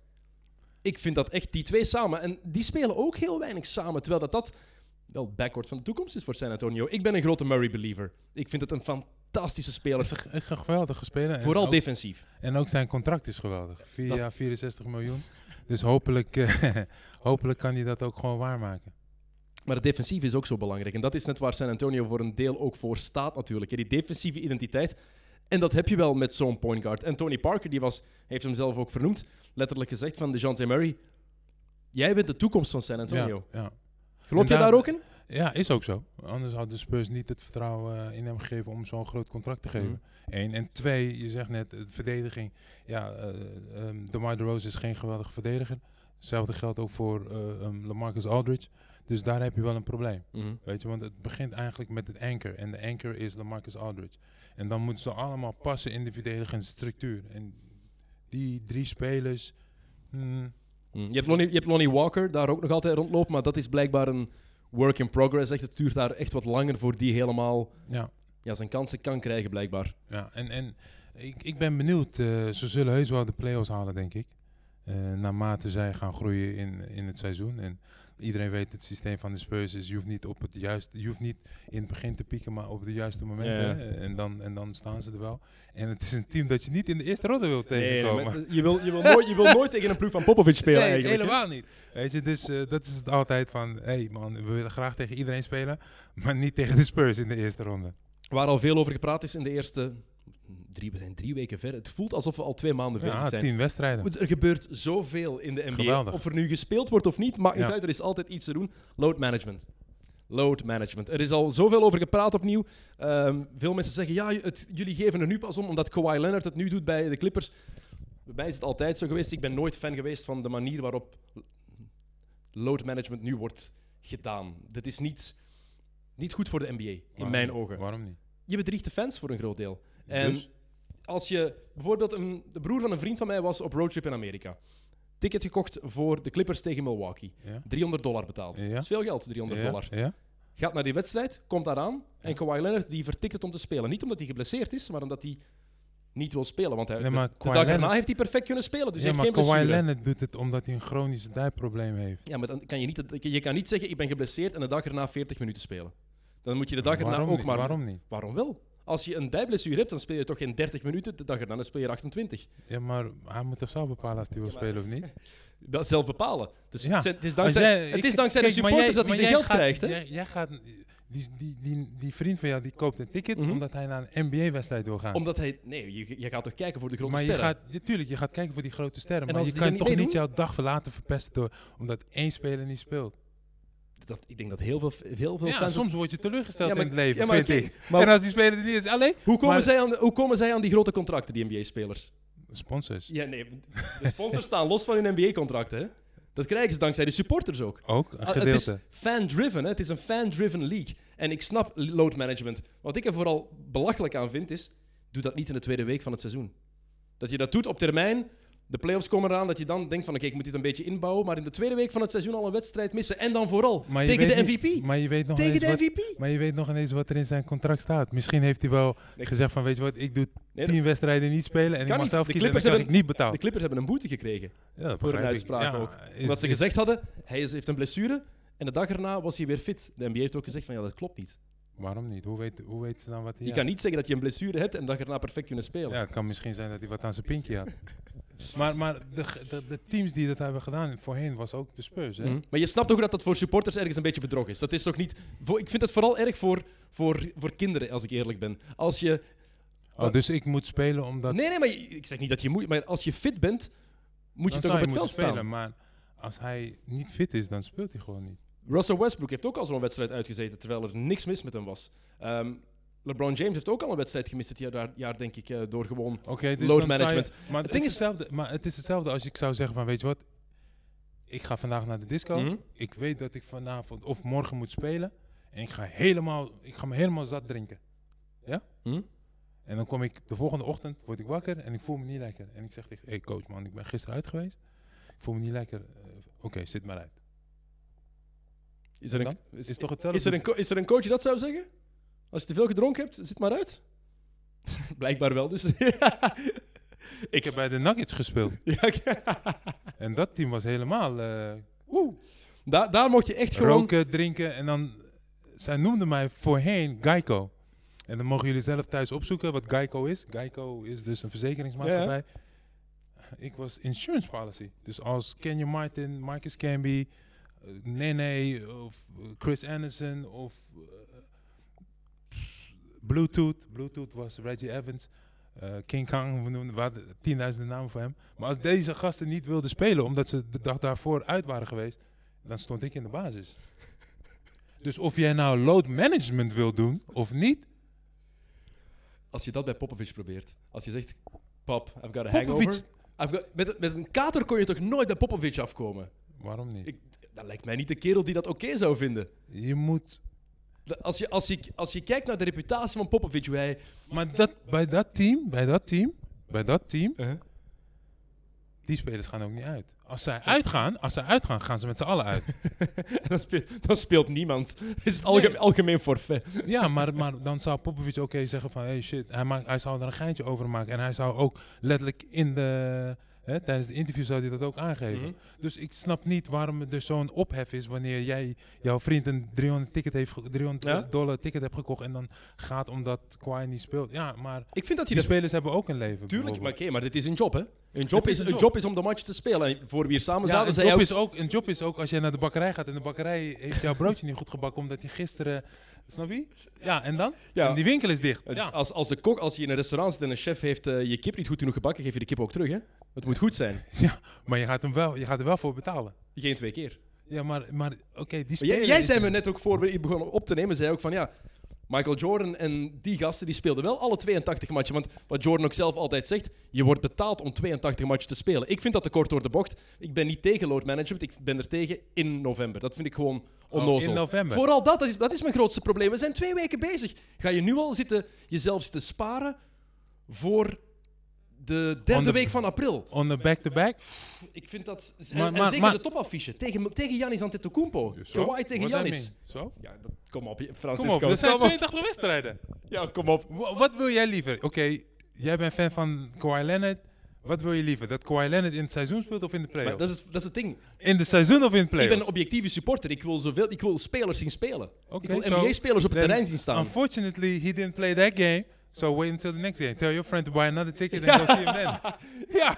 Ik vind dat echt die twee samen. En die spelen ook heel weinig samen, terwijl dat, dat wel het backcourt van de toekomst is voor San Antonio. Ik ben een grote Murray-believer. Ik vind het een fantastische speler. is geweldige speler. En Vooral ook, defensief. En ook zijn contract is geweldig. Vier Dat- jaar 64 miljoen. Dus hopelijk, eh, hopelijk kan hij dat ook gewoon waarmaken. Maar het defensief is ook zo belangrijk. En dat is net waar San Antonio voor een deel ook voor staat natuurlijk. Die defensieve identiteit. En dat heb je wel met zo'n point guard. En Tony Parker die was, heeft hem zelf ook vernoemd. Letterlijk gezegd van DeJounte Murray. Jij bent de toekomst van San Antonio. Ja, ja. Geloof je daar- ook in? ja, is ook zo. Anders had de Spurs niet het vertrouwen eh, in hem gegeven om zo'n groot contract te geven. Eén. En twee, je zegt net, de verdediging. Ja, eh um, DeMar DeRozan is geen geweldige verdediger. Hetzelfde geldt ook voor eh um, LaMarcus Aldridge. Dus daar heb je wel een probleem. Mhm. Weet je, want het begint eigenlijk met het anchor. En de anchor is LaMarcus Aldridge. En dan moeten ze allemaal passen in de verdedigende structuur. En die drie spelers... hmm, Mm. Je, hebt Lonnie, je hebt Lonnie Walker daar ook nog altijd rondlopen. Maar dat is blijkbaar een work in progress. Echt, het duurt daar echt wat langer voor die helemaal ja, ja, zijn kansen kan krijgen, blijkbaar. ja, en, en ik, ik ben benieuwd. eh, ze zullen heus wel de play-offs halen, denk ik. Eh, naarmate zij gaan groeien in, in het seizoen. En iedereen weet het systeem van de Spurs is... je hoeft niet, op het juiste, je hoeft niet in het begin te pieken, maar op de juiste momenten. Ja, ja. hè. En, dan, en dan staan ze er wel. En het is een team dat je niet in de eerste ronde wilt Nee, nee, tegenkomen. maar je, wil, je, wil nooit, je wil nooit tegen een ploeg van Popovic spelen nee, eigenlijk. helemaal niet. Weet je, dus eh, dat is het altijd van... hé hey man, we willen graag tegen iedereen spelen... maar niet tegen de Spurs in de eerste ronde. Waar al veel over gepraat is in de eerste drie, we zijn drie weken ver. Het voelt alsof we al twee maanden bezig Ja, zijn. tien wedstrijden. Er gebeurt zoveel in de NBA. Geweldig. Of er nu gespeeld wordt of niet, maakt niet Ja. uit. Er is altijd iets te doen. Load management. Load management. Er is al zoveel over gepraat opnieuw. Ehm, veel mensen zeggen, ja, het, jullie geven er nu pas om, omdat Kawhi Leonard het nu doet bij de Clippers. Bij mij is het altijd zo geweest. Ik ben nooit fan geweest van de manier waarop load management nu wordt gedaan. Dat is niet, niet goed voor de NBA, in mijn ogen. Waarom niet? Je bedriegt de fans voor een groot deel. En Dus? als je bijvoorbeeld een, de broer van een vriend van mij was op roadtrip in Amerika. Ticket gekocht voor de Clippers tegen Milwaukee. Ja? 300 dollar betaald. Ja. Dat is veel geld, 300 ja? dollar. Ja? gaat naar die wedstrijd, komt daaraan. En Kawhi Leonard die vertikt het om te spelen. Niet omdat hij geblesseerd is, maar omdat hij niet wil spelen. Want hij, Nee, maar de, dag erna heeft hij perfect kunnen spelen. Dus ja, maar heeft geen Kawhi. Leonard doet het omdat hij een chronisch dijprobleem heeft. Ja, maar dan kan je, niet, je kan niet zeggen, ik ben geblesseerd en de dag erna 40 minuten spelen. Dan moet je de dag erna ook niet? maar... Waarom niet? Waarom wel? Als je een dijblessure hebt, dan speel je toch geen 30 minuten. De dag erna dan speel je er 28. Ja, maar hij moet toch zelf bepalen als hij wil spelen of niet? Dat zelf bepalen. Dus Ja, het, is dankzij, jij- het is dankzij de kijk, supporters jij- dat hij zijn geld krijgt. Hè? Jij, jij gaat, die, die, die, die vriend van jou die koopt een ticket Mhm. omdat hij naar een NBA-wedstrijd wil gaan. Omdat hij... Nee, je, je gaat toch kijken voor de grote maar je sterren. gaat, natuurlijk, je gaat kijken voor die grote sterren. En maar je kan toch niet jouw dag laten verpesten door, omdat één speler niet speelt. Dat, ik denk dat heel veel, heel veel Ja, fans... soms word je teleurgesteld Ja, maar- in het leven, ja, maar vind ik. maar- en als die speler er niet is, alleen hoe, komen maar- zij aan, hoe komen zij aan die grote contracten, die NBA-spelers? sponsors. Ja, nee. De sponsors staan los van hun NBA-contracten. hè. Dat krijgen ze dankzij de supporters ook. Ook een Ah, Het is gedeelte. fan-driven, hè. het is een fan-driven league. En ik snap load management. Wat ik er vooral belachelijk aan vind is, doe dat niet in de tweede week van het seizoen. Dat je dat doet op termijn, de playoffs komen eraan, dat je dan denkt van oké, ik moet dit een beetje inbouwen, maar in de tweede week van het seizoen al een wedstrijd missen. En dan vooral je tegen de MVP. niet- maar je weet nog tegen de wat, MVP. Maar je weet nog ineens wat er in zijn contract staat. Misschien heeft hij wel Nee. gezegd van, weet je wat, ik doe Nee, tien wedstrijden niet spelen en ik mag zelf kiezen en dan ik niet betaald. De Clippers hebben een boete gekregen Ja, dat voor een uitspraak Ja, ook. is- Omdat ze is- gezegd hadden, hij is- heeft een blessure en de dag erna was hij weer fit. De NBA heeft ook gezegd van ja, dat klopt niet. Waarom niet? Hoe weet, hoe weet ze dan wat hij Je kan niet zeggen dat je een blessure hebt en de dag erna perfect kunnen spelen. Ja, het kan misschien zijn dat hij wat aan zijn pinkje had. maar maar de, de, de teams die dat hebben gedaan voorheen was ook de Spurs. Hè? Mhm. Maar je snapt toch dat dat voor supporters ergens een beetje bedrog is. Dat is toch niet... Voor, ik vind het vooral erg voor, voor, voor kinderen, als ik eerlijk ben. Als je... Oh, dus ik moet spelen omdat... Nee, nee, maar ik zeg niet dat je moet... Maar als je fit bent, moet je toch op het veld moeten staan. spelen, Maar als hij niet fit is, dan speelt hij gewoon niet. Russell Westbrook heeft ook al zo'n wedstrijd uitgezeten, terwijl er niks mis met hem was. Ehm, LeBron James heeft ook al een wedstrijd gemist dit jaar, jaar denk ik, eh, door gewoon... Dus Load management. Je, maar, Het het ding is hetzelfde, maar het is hetzelfde als ik zou zeggen van, weet je wat, ik ga vandaag naar de disco. Mhm. Ik weet dat ik vanavond of morgen moet spelen. En ik ga, helemaal, ik ga me helemaal zat drinken. Ja? Hm? En dan kom ik de volgende ochtend, word ik wakker en ik voel me niet lekker. En ik zeg tegen, hey coach man, ik ben gisteren uit geweest. Ik voel me niet lekker. Eh, Oké, zit maar uit. Is er, een, is, Is toch hetzelfde? is, er een, is er een coach die dat zou zeggen? Als je te veel gedronken hebt, zit maar uit. Blijkbaar wel, dus... Ik heb bij de Nuggets gespeeld. Ja, En dat team was helemaal... eh, woe. daar, daar mocht je echt gewoon... roken, drinken en dan... Zij noemden mij voorheen Geico. En dan mogen jullie zelf thuis opzoeken wat Geico is. Geico is dus een verzekeringsmaatschappij. Ik was insurance policy. Dus als Kenya Martin, Marcus Camby, eh, Nene of eh, Chris Anderson of Bluetooth. Bluetooth was Reggie Evans. eh, King Kong, we noemden tienduizenden namen voor hem. Maar als deze gasten niet wilden spelen omdat ze de dag daarvoor uit waren geweest, dan stond ik in de basis. Dus of jij nou load management wil doen of niet, Als je dat bij Popovic probeert. Als je zegt, pap, I've got a Popovic- hangover. I've got, met, met een kater kon je toch nooit bij Popovic afkomen? waarom niet? Ik, dat lijkt mij niet de kerel die dat oké zou vinden. Je moet Als je, als, je, als je kijkt naar de reputatie van Popovic, hoe hij... Maar dat, bij dat team, bij dat team, bij dat team, die spelers gaan ook niet uit. Als zij uitgaan, als zij uitgaan, gaan ze met z'n allen uit. dan, speelt, dan speelt niemand. is het algemeen, Nee. algemeen forfait. ja, maar, maar dan zou Popovic ook eens zeggen van, hey shit, hij, maakt, hij zou er een geintje over maken. En hij zou ook letterlijk in de, hè, tijdens de interview zou hij dat ook aangeven. Mhm. Dus ik snap niet waarom er zo'n ophef is wanneer jij, jouw vriend een 300, ticket heeft, ge- 300 Ja? dollar ticket hebt gekocht en dan gaat omdat Kawhi niet speelt. Ja, maar Ik vind dat die spelers hebben ook een leven. Tuurlijk, maar, oké, maar dit is een job, hè? Een job, is, een job. job is om de match te spelen. En voor wie hier samen Ja, zaten, een job, is ook, een job is ook als jij naar de bakkerij gaat en de bakkerij heeft jouw broodje niet goed gebakken omdat hij gisteren... Snap je? Ja, en dan? Ja. En die winkel is dicht. Ja. Als, als, de kok, als je in een restaurant zit en een chef heeft eh, je kip niet goed genoeg gebakken, geef je de kip ook terug, hè? Het moet goed zijn. Maar je gaat, hem wel, je gaat er wel voor betalen. Geen twee keer. Ja, maar, maar oké, die speler jij, jij zei me net ook voor we begonnen op te nemen, zei ook van ja, Michael Jordan en die gasten die speelden wel alle 82 matchen. Want wat Jordan ook zelf altijd zegt, je wordt betaald om 82 matchen te spelen. Ik vind dat te kort door de bocht. Ik ben niet tegen load management, ik ben er tegen in november. Dat vind ik gewoon onnozel. Oh, in november. Vooral dat, dat is, dat is mijn grootste probleem. We zijn twee weken bezig. Ga je nu al zitten, jezelf zitten sparen voor de derde the- week van april. On the back-to-back. Ik vind dat... En, Maar- en maar- zeker maar- de topaffiche. Tegen, tegen Giannis Antetokounmpo. Zo, Kawhi tegen mean. Zo? Ja, dat, kom op, Francisco. Kom op, er zijn kom op. 82 wedstrijden. Ja, kom op. Wa- Wat wil jij liever? Oké, jij bent fan van Kawhi Leonard. Wat wil je liever? Dat Kawhi Leonard in het seizoen speelt of in de playoffs? dat is, het- dat is het ding. In het seizoen of in de Ik ben een objectieve supporter. Ik wil, zoveel, ik wil spelers zien spelen. Ik wil so NBA-spelers op het terrein zien staan. Unfortunately, he didn't play that game. So wait until the next game. Tell your friend to buy another ticket and go see him then. Ja.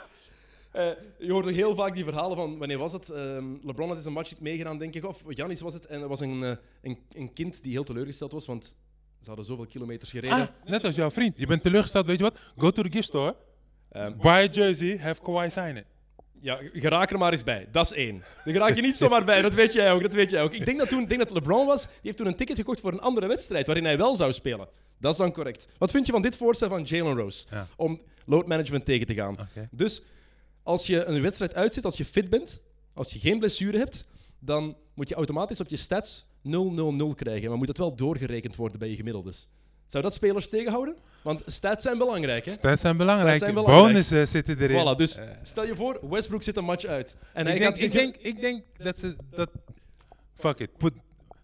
Eh, je hoort ook heel vaak die verhalen van, wanneer was het? Ehm, LeBron had eens een match meegedaan, denk ik, of Giannis was het. En er was een, eh, een, een kind die heel teleurgesteld was, want ze hadden zoveel kilometers gereden. Ah, net als jouw vriend. Je bent teleurgesteld, weet je wat? Go to the gift store. Ehm, Buy a jersey, have Kawhi sign it. Ja, geraak er maar eens bij. Dat is één. Daar geraak je niet zomaar bij, dat weet jij ook. Dat weet jij ook. Ik denk dat toen denk dat LeBron was, die heeft toen een ticket gekocht voor een andere wedstrijd, waarin hij wel zou spelen. Dat is dan correct. Wat vind je van dit voorstel van Jalen Rose? Ja. Om load management tegen te gaan. Dus als je een wedstrijd uitzit, als je fit bent, als je geen blessure hebt, dan moet je automatisch op je stats 0-0-0 krijgen. Maar moet dat wel doorgerekend worden bij je gemiddeldes. Zou dat spelers tegenhouden? Want stats zijn belangrijk, hè? Stats zijn belangrijk. Stats zijn belangrijk. Bonussen zitten erin. Voilà, dus Eh, stel je voor, Westbrook zit een match uit. En hij ik, denk, gaat... ik, denk, ik denk dat ze dat. Fuck it. Put,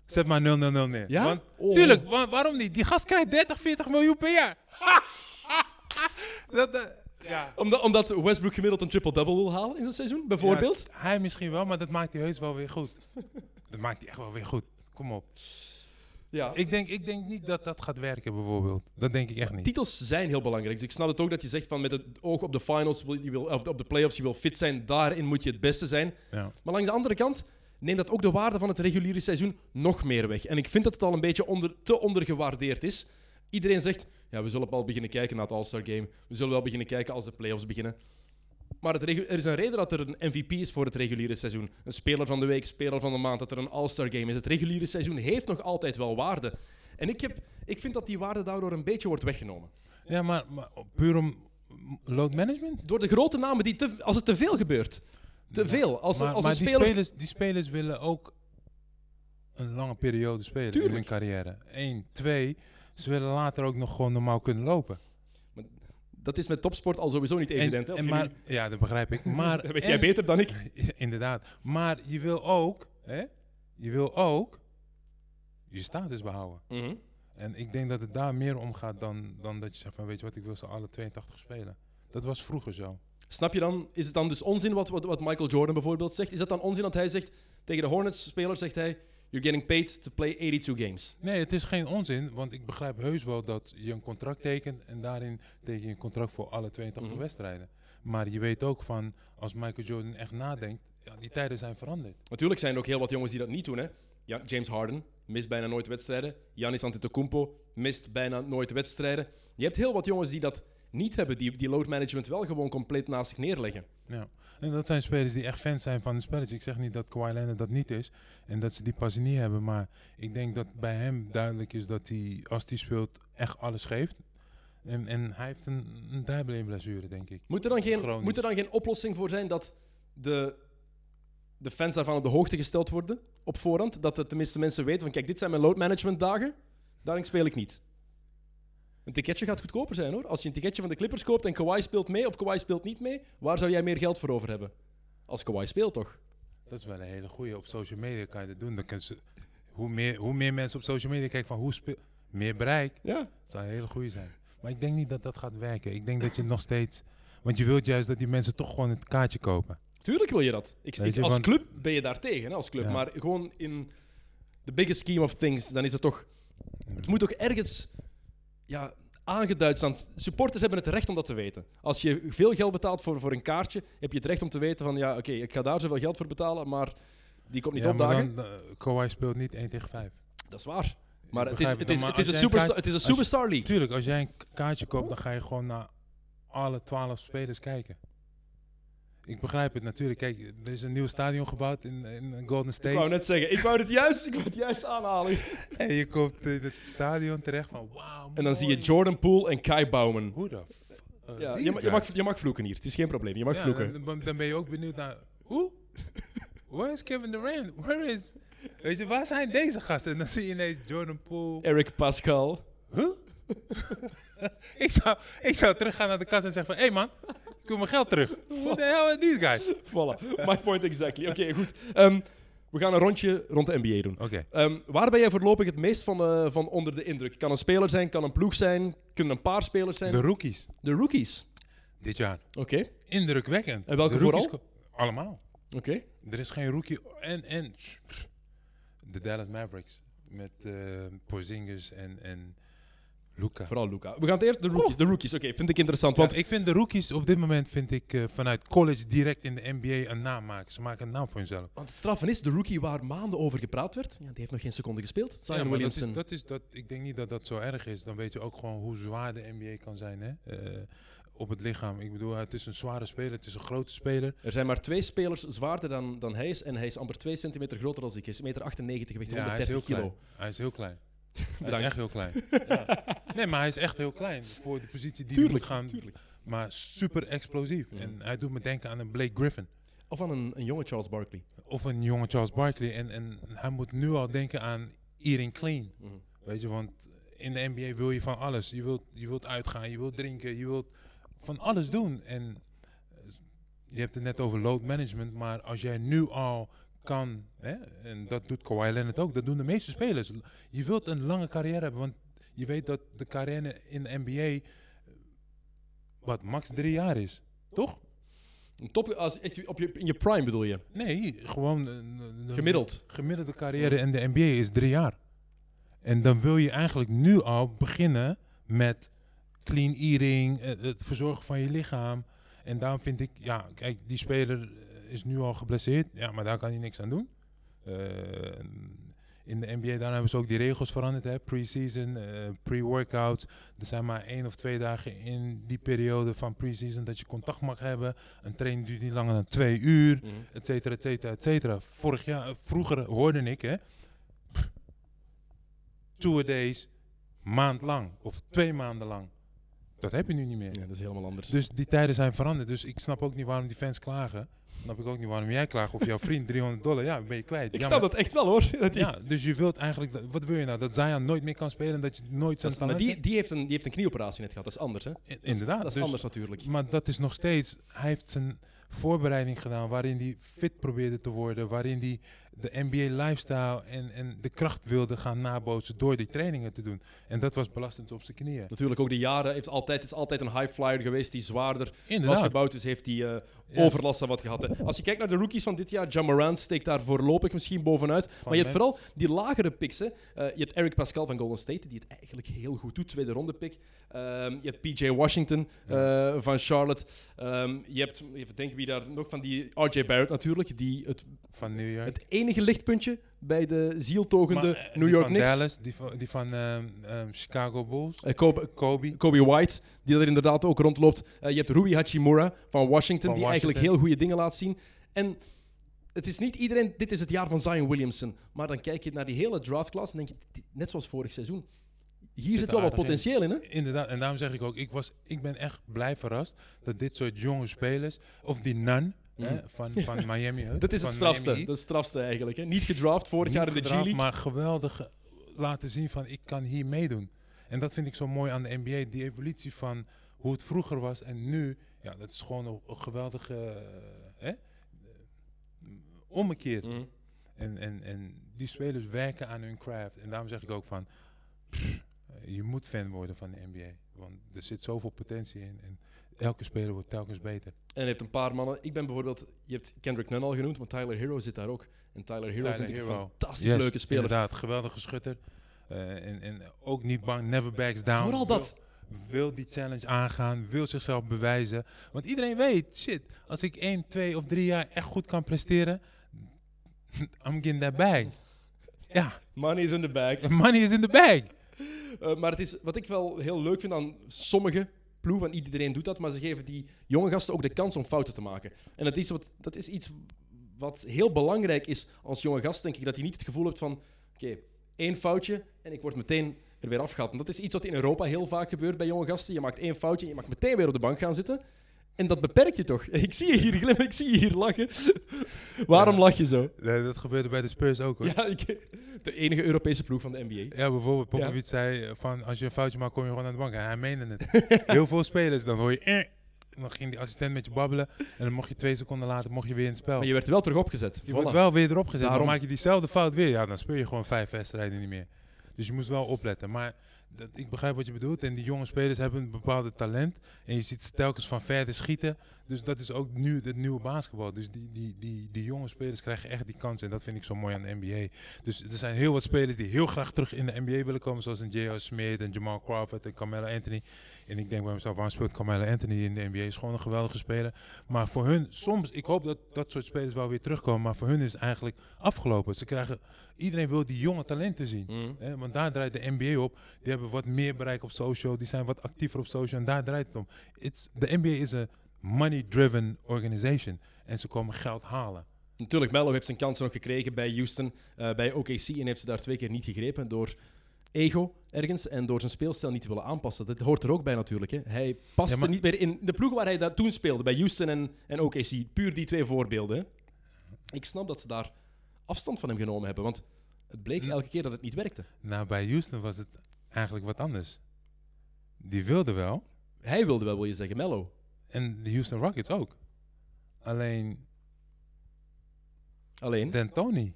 zet maar 0-0-0 neer. Ja? Want, Oh. Tuurlijk, wa- waarom niet? Die gast krijgt 30, 40 miljoen per jaar. dat, dat- ja. Omdat, omdat Westbrook gemiddeld een triple-double wil halen in zijn seizoen, bijvoorbeeld. Ja, hij misschien wel, maar dat maakt hij heus wel weer goed. dat maakt hij echt wel weer goed. Kom op. Ja. Ik denk, ik denk niet dat dat gaat werken, bijvoorbeeld. Dat denk ik echt niet. Titels zijn heel belangrijk. Dus ik snap het ook dat je zegt van met het oog op de finals, je wil, of op de playoffs, je wil fit zijn. Daarin moet je het beste zijn. Ja. Maar langs de andere kant neemt dat ook de waarde van het reguliere seizoen nog meer weg. En ik vind dat het al een beetje onder, te ondergewaardeerd is. Iedereen zegt, ja, we zullen al beginnen kijken naar het All-Star Game. We zullen wel beginnen kijken als de playoffs beginnen. Maar het er is een reden dat er een MVP is voor het reguliere seizoen. Een speler van de week, speler van de maand, dat er een All-Star Game is. Het reguliere seizoen heeft nog altijd wel waarde. En ik, heb, ik vind dat die waarde daardoor een beetje wordt weggenomen. Ja, maar, maar puur om load management? Door de grote namen, die te, als het te veel gebeurt. Te veel. Als, maar als maar die, speler... spelers, die spelers willen ook een lange periode spelen Tuurlijk. in hun carrière. Eén, twee, ze willen later ook nog gewoon normaal kunnen lopen. Dat is met topsport al sowieso niet evident. hè? en Of maar, ja, dat begrijp ik. Maar, dat weet en- jij beter dan ik. Inderdaad. Maar je wil ook, hè, je wil ook je status behouden. Mhm. En ik denk dat het daar meer om gaat dan, dan dat je zegt van weet je wat, ik wil ze alle 82 spelen. Dat was vroeger zo. Snap je dan? Is het dan dus onzin wat, wat, wat Michael Jordan bijvoorbeeld zegt? Is dat dan onzin dat hij zegt tegen de Hornets-speler zegt hij You're getting paid to play 82 games. Nee, het is geen onzin, want ik begrijp heus wel dat je een contract tekent en daarin teken je een contract voor alle 82 Mhm. wedstrijden. Maar je weet ook van, als Michael Jordan echt nadenkt, ja, die tijden zijn veranderd. Natuurlijk zijn er ook heel wat jongens die dat niet doen. Hè? Ja, James Harden mist bijna nooit wedstrijden. Giannis Antetokounmpo mist bijna nooit wedstrijden. Je hebt heel wat jongens die dat niet hebben, die, die load management wel gewoon compleet naast zich neerleggen. Ja. En dat zijn spelers die echt fans zijn van de spelletje. Ik zeg niet dat Kawhi Leonard dat niet is en dat ze die passie niet hebben, maar ik denk dat bij hem duidelijk is dat hij, als hij speelt, echt alles geeft. En, en hij heeft een, een dijbeenblessure, denk ik. Moet er, dan geen, Chronisch. moet er dan geen oplossing voor zijn dat de, de fans daarvan op de hoogte gesteld worden op voorhand? Dat de tenminste mensen weten van kijk, dit zijn mijn load management dagen, daarin speel ik niet. Een ticketje gaat goedkoper zijn hoor. Als je een ticketje van de Clippers koopt en Kawhi speelt mee of Kawhi speelt niet mee, waar zou jij meer geld voor over hebben? Als Kawhi speelt toch? Dat is wel een hele goeie. Op social media kan je dat doen. Dan ze, hoe, meer, hoe meer mensen op social media kijken van hoe. Meer bereik. Ja. Dat zou een hele goeie zijn. Maar ik denk niet dat dat gaat werken. Ik denk dat je nog steeds... Want je wilt juist dat die mensen toch gewoon het kaartje kopen. Tuurlijk wil je dat. Ik, als club ben je daar tegen, hè, als club. Ja. Maar gewoon in the biggest scheme of things, dan is het toch... Het moet toch ergens ja, aangeduid staan. Supporters hebben het recht om dat te weten. Als je veel geld betaalt voor, voor een kaartje, heb je het recht om te weten van... Ja, oké, ik ga daar zoveel geld voor betalen, maar die komt niet Ja, opdagen. dan, eh, Kawhi speelt niet 1 tegen 5. Dat is waar. Maar het is, het is, het is, een, superstar, het is een superstar league. Tuurlijk, als jij een kaartje koopt, dan ga je gewoon naar alle 12 spelers kijken. Ik begrijp het natuurlijk. Kijk, er is een nieuw stadion gebouwd in, in Golden Ik State. wou net zeggen, ik wou het juist, ik wou het juist aanhalen. En je komt in het stadion terecht van wauw. En dan zie je. Jordan Poole en Kai Bouwman. Hoe f- eh, Ja, je, mag, je mag vloeken hier, het is geen probleem. Je mag Ja, vloeken. Dan, dan ben je ook benieuwd naar. Hoe? Where is Kevin Durant? Where is. Weet je, waar zijn deze gasten? En dan zie je ineens Jordan Poole. Eric Pascal. Huh? ik, zou, ik zou teruggaan naar de kast en zeggen van... Hé hey man, Ik wil mijn geld terug. What the hell are these guys? Voilà, my point exactly. Oké, goed. Ehm, we gaan een rondje rond de NBA doen. Oké. Ehm, waar ben jij voorlopig het meest van, eh, van onder de indruk? Kan een speler zijn, kan een ploeg zijn, kunnen een paar spelers zijn. De rookies De rookies. dit jaar. Oké, Indrukwekkend. En welke vooral? Allemaal. oké. Er is geen rookie. En, en pff, de Dallas Mavericks. Met eh Porzingis en, en Luca. Vooral Luca. We gaan het eerst de rookies. De rookies, oké, vind ik interessant. Want ik vind de rookies op dit moment vind ik, eh, vanuit college direct in de NBA een naam maken. Ze maken een naam voor hunzelf. Want het straffen is, de rookie waar maanden over gepraat werd, ja, die heeft nog geen seconde gespeeld. Zion Ja, Williamson. Dat is, dat is, dat, ik denk niet dat dat zo erg is. Dan weet je ook gewoon hoe zwaar de NBA kan zijn hè? Eh, op het lichaam. Ik bedoel, het is een zware speler, het is een grote speler. Er zijn maar twee spelers zwaarder dan, dan hij is. En hij is amper 2 centimeter groter dan ik. Hij is 1,98 meter, weegt Ja, hij is heel 130 kilo. klein. Hij is heel klein. Hij is echt heel klein. ja. Nee, maar hij is echt heel klein voor de positie die hij Tuurlijk, moet gaan. tuurlijk. Maar super explosief. Ja. En hij doet me denken aan een Blake Griffin. Of aan een, een jonge Charles Barkley. Of een jonge Charles Barkley. En, en hij moet nu al denken aan eating clean. Mhm. Weet je, want in de NBA wil je van alles. Je wilt, je wilt uitgaan, je wilt drinken, je wilt van alles doen. En eh, je hebt het net over load management, maar als jij nu al kan, hè, en dat doet Kawhi Leonard ook, dat doen de meeste spelers. Je wilt een lange carrière hebben, want je weet dat de carrière in de NBA eh, wat max drie jaar is, toch? Top, als, echt op je, in je prime bedoel je? Nee, gewoon de- Gemiddeld. gemiddelde carrière in de NBA is drie jaar. En dan wil je eigenlijk nu al beginnen met clean eating, eh, het verzorgen van je lichaam. En daarom vind ik, ja, kijk, die speler is nu al geblesseerd. Ja, maar daar kan hij niks aan doen. Eh, in de NBA dan hebben ze ook die regels veranderd, hè. Pre-season, eh, pre-workout. Er zijn maar één of twee dagen in die periode van pre-season dat je contact mag hebben. Een training duurt niet langer dan twee uur et cetera, et cetera, et cetera. Vorig jaar, eh, vroeger hoorde ik, hè, two days, maand lang of twee maanden lang. Dat heb je nu niet meer. Ja, dat is helemaal anders. Dus die tijden zijn veranderd. Dus ik snap ook niet waarom die fans klagen. Snap ik ook niet waarom jij klaagt of jouw vriend 300 dollar, ja, ben je kwijt. ik ja, snap maar- dat echt wel hoor. Dat Ja, dus je wilt eigenlijk, dat- wat wil je nou? Dat Zion nooit meer kan spelen en dat je nooit dat zijn maar talent die, die, heeft een, die heeft een knieoperatie net gehad, dat is anders hè? Inderdaad. Dat is dus- anders natuurlijk. Maar dat is nog steeds, hij heeft zijn voorbereiding gedaan waarin hij fit probeerde te worden, waarin hij de NBA lifestyle en, en de kracht wilde gaan nabootsen door die trainingen te doen. En dat was belastend op zijn knieën. Natuurlijk ook de jaren, heeft altijd, is altijd een high flyer geweest die zwaarder was gebouwd, dus heeft hij eh, Ja. overlast wat gehad. Hè. Als je kijkt naar de rookies van dit jaar, John Morant steekt daar voorlopig misschien bovenuit. maar je hebt vooral die lagere picks. Hè. Eh, je hebt Eric Pascal van Golden State, die het eigenlijk heel goed doet, tweede ronde pick. Ehm, je hebt PJ Washington eh, van Charlotte. Ehm, je hebt, even denken wie daar nog van die RJ Barrett natuurlijk, die het, Van New York. het enige lichtpuntje bij de zieltogende Maar, eh, New York van Knicks. Dallas, die van, die van ehm, ehm, Chicago Bulls. Eh, Kobe, Kobe. Kobe White, die er inderdaad ook rondloopt. Eh, je hebt Rui Hachimura van Washington, Van die eigenlijk heel goede dingen laat zien. En het is niet iedereen, dit is het jaar van Zion Williamson. Maar dan kijk je naar die hele draftklasse en denk je, net zoals vorig seizoen. Hier Zit zit wel wat aardig in. potentieel in, hè? Inderdaad, en daarom zeg ik ook, ik, was, ik ben echt blij verrast dat dit soort jonge spelers, of die Hè, Mhm. van, van Miami. hè, Dat is van het strafste. Miami. Dat is het strafste eigenlijk. Hè? Niet gedraft vorig Niet jaar in de G-League. Maar geweldig eh, laten zien van ik kan hier meedoen. En dat vind ik zo mooi aan de NBA. Die evolutie van hoe het vroeger was en nu. Ja, dat is gewoon een, een geweldige eh, hè, eh, ommekeer. Mhm. En, en, en die spelers werken aan hun craft. En daarom zeg ik ook van pff, je moet fan worden van de NBA. Want er zit zoveel potentie in. En elke speler wordt telkens beter. En je hebt een paar mannen. Ik ben bijvoorbeeld, je hebt Kendrick Nunn al genoemd, maar Tyler Hero zit daar ook. En Tyler Hero Tyler vind ik een fantastisch Yes, leuke speler. Inderdaad, geweldige schutter. Eh, en, en ook niet bang, never backs down. Vooral dat. Wil die challenge aangaan, wil zichzelf bewijzen. Want iedereen weet, shit, als ik 1, 2 of 3 jaar echt goed kan presteren, I'm getting that bag. Ja, Money is in the bag. money is in the bag. Eh, maar het is, wat ik wel heel leuk vind aan sommige ploegen, want iedereen doet dat, maar ze geven die jonge gasten ook de kans om fouten te maken. En dat is, wat, dat is iets wat heel belangrijk is als jonge gast, denk ik, dat je niet het gevoel hebt van, oké, één foutje en ik word meteen er weer afgehaald. En dat is iets wat in Europa heel vaak gebeurt bij jonge gasten. Je maakt één foutje en je mag meteen weer op de bank gaan zitten. En dat beperkt je toch? Ik zie je hier glimmen, ik zie je hier lachen. Waarom Ja. lach je zo? Nee, dat gebeurde bij de Spurs ook hoor. Ja, Ja, ik, de enige Europese ploeg van de NBA. bijvoorbeeld Popovic zei eh, van als je een foutje maakt kom je gewoon aan de bank. En hij meende het. Heel veel spelers, dan hoor je... eh, dan ging die assistent met je babbelen. En dan mocht je twee seconden later mocht je weer in het spel. Maar je werd wel terug opgezet. Je Voilà. wordt wel weer erop gezet. Daarom. Dan maak je diezelfde fout weer. Ja, dan speel je gewoon vijf wedstrijden niet meer. Dus je moest wel opletten. Maar dat, ik begrijp wat je bedoelt. En die jonge spelers hebben een bepaalde talent. En je ziet telkens van verder schieten. Dus dat is ook nu het nieuwe basketbal. Dus die, die, die, jonge spelers krijgen echt die kansen. En dat vind ik zo mooi aan de NBA. Dus er zijn heel wat spelers die heel graag terug in de NBA willen komen. Zoals een J.O. Smith en Jamal Crawford en Carmelo Anthony. En ik denk bij mezelf, waarom speelt Carmelo Anthony in de NBA? Is gewoon een geweldige speler. Maar voor hun, soms, ik hoop dat dat soort spelers wel weer terugkomen. Maar voor hun is het eigenlijk afgelopen. Ze krijgen, iedereen wil die jonge talenten zien. Mm. Hè, want daar draait de NBA op. Die hebben wat meer bereik op social. Die zijn wat actiever op social. En daar draait het om. It's, de NBA is een money-driven organization. En ze komen geld halen. Natuurlijk, Melo heeft zijn kansen nog gekregen bij Houston, eh, bij OKC en heeft ze daar twee keer niet gegrepen door ego ergens en door zijn speelstijl niet te willen aanpassen. Dat hoort er ook bij natuurlijk. Hè. Hij paste Ja, maar- niet meer in de ploeg waar hij dat toen speelde, bij Houston en, en OKC. Puur die twee voorbeelden. hè. Ik snap dat ze daar afstand van hem genomen hebben, want het bleek elke keer dat het niet werkte. Nou, bij Houston was het eigenlijk wat anders. Die wilden wel. Hij wilde wel, wil je zeggen, Melo. En de Houston Rockets ook. Alleen Alleen, D'Antoni.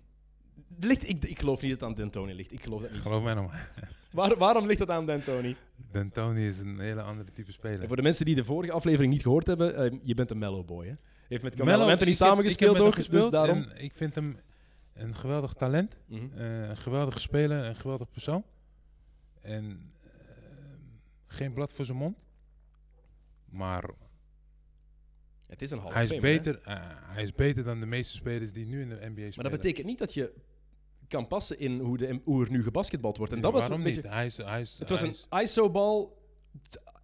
Ligt, ik, ik geloof niet dat het aan D'Antoni ligt. Ik geloof dat niet. Geloof mij nog maar. Waar, waarom ligt dat aan D'Antoni? D'Antoni is een hele andere type En speler. voor de mensen die de vorige aflevering niet gehoord hebben, eh, je bent een Mellow Boy, hè? Heeft met Carmelo Anthony samengespeeld ook, dus gespeeld daarom... En ik vind hem een geweldig talent. Mhm. eh, een geweldige speler, een geweldig persoon. En eh, geen blad voor zijn mond. Maar Het is een half hij is, beter, hij is beter dan de meeste spelers die nu in de NBA spelen. Maar dat betekent niet dat je kan passen in hoe, de, hoe er nu gebasketbald wordt. En dat waarom niet? beetje- Hij is, hij is, het was hij een is- ISO-bal,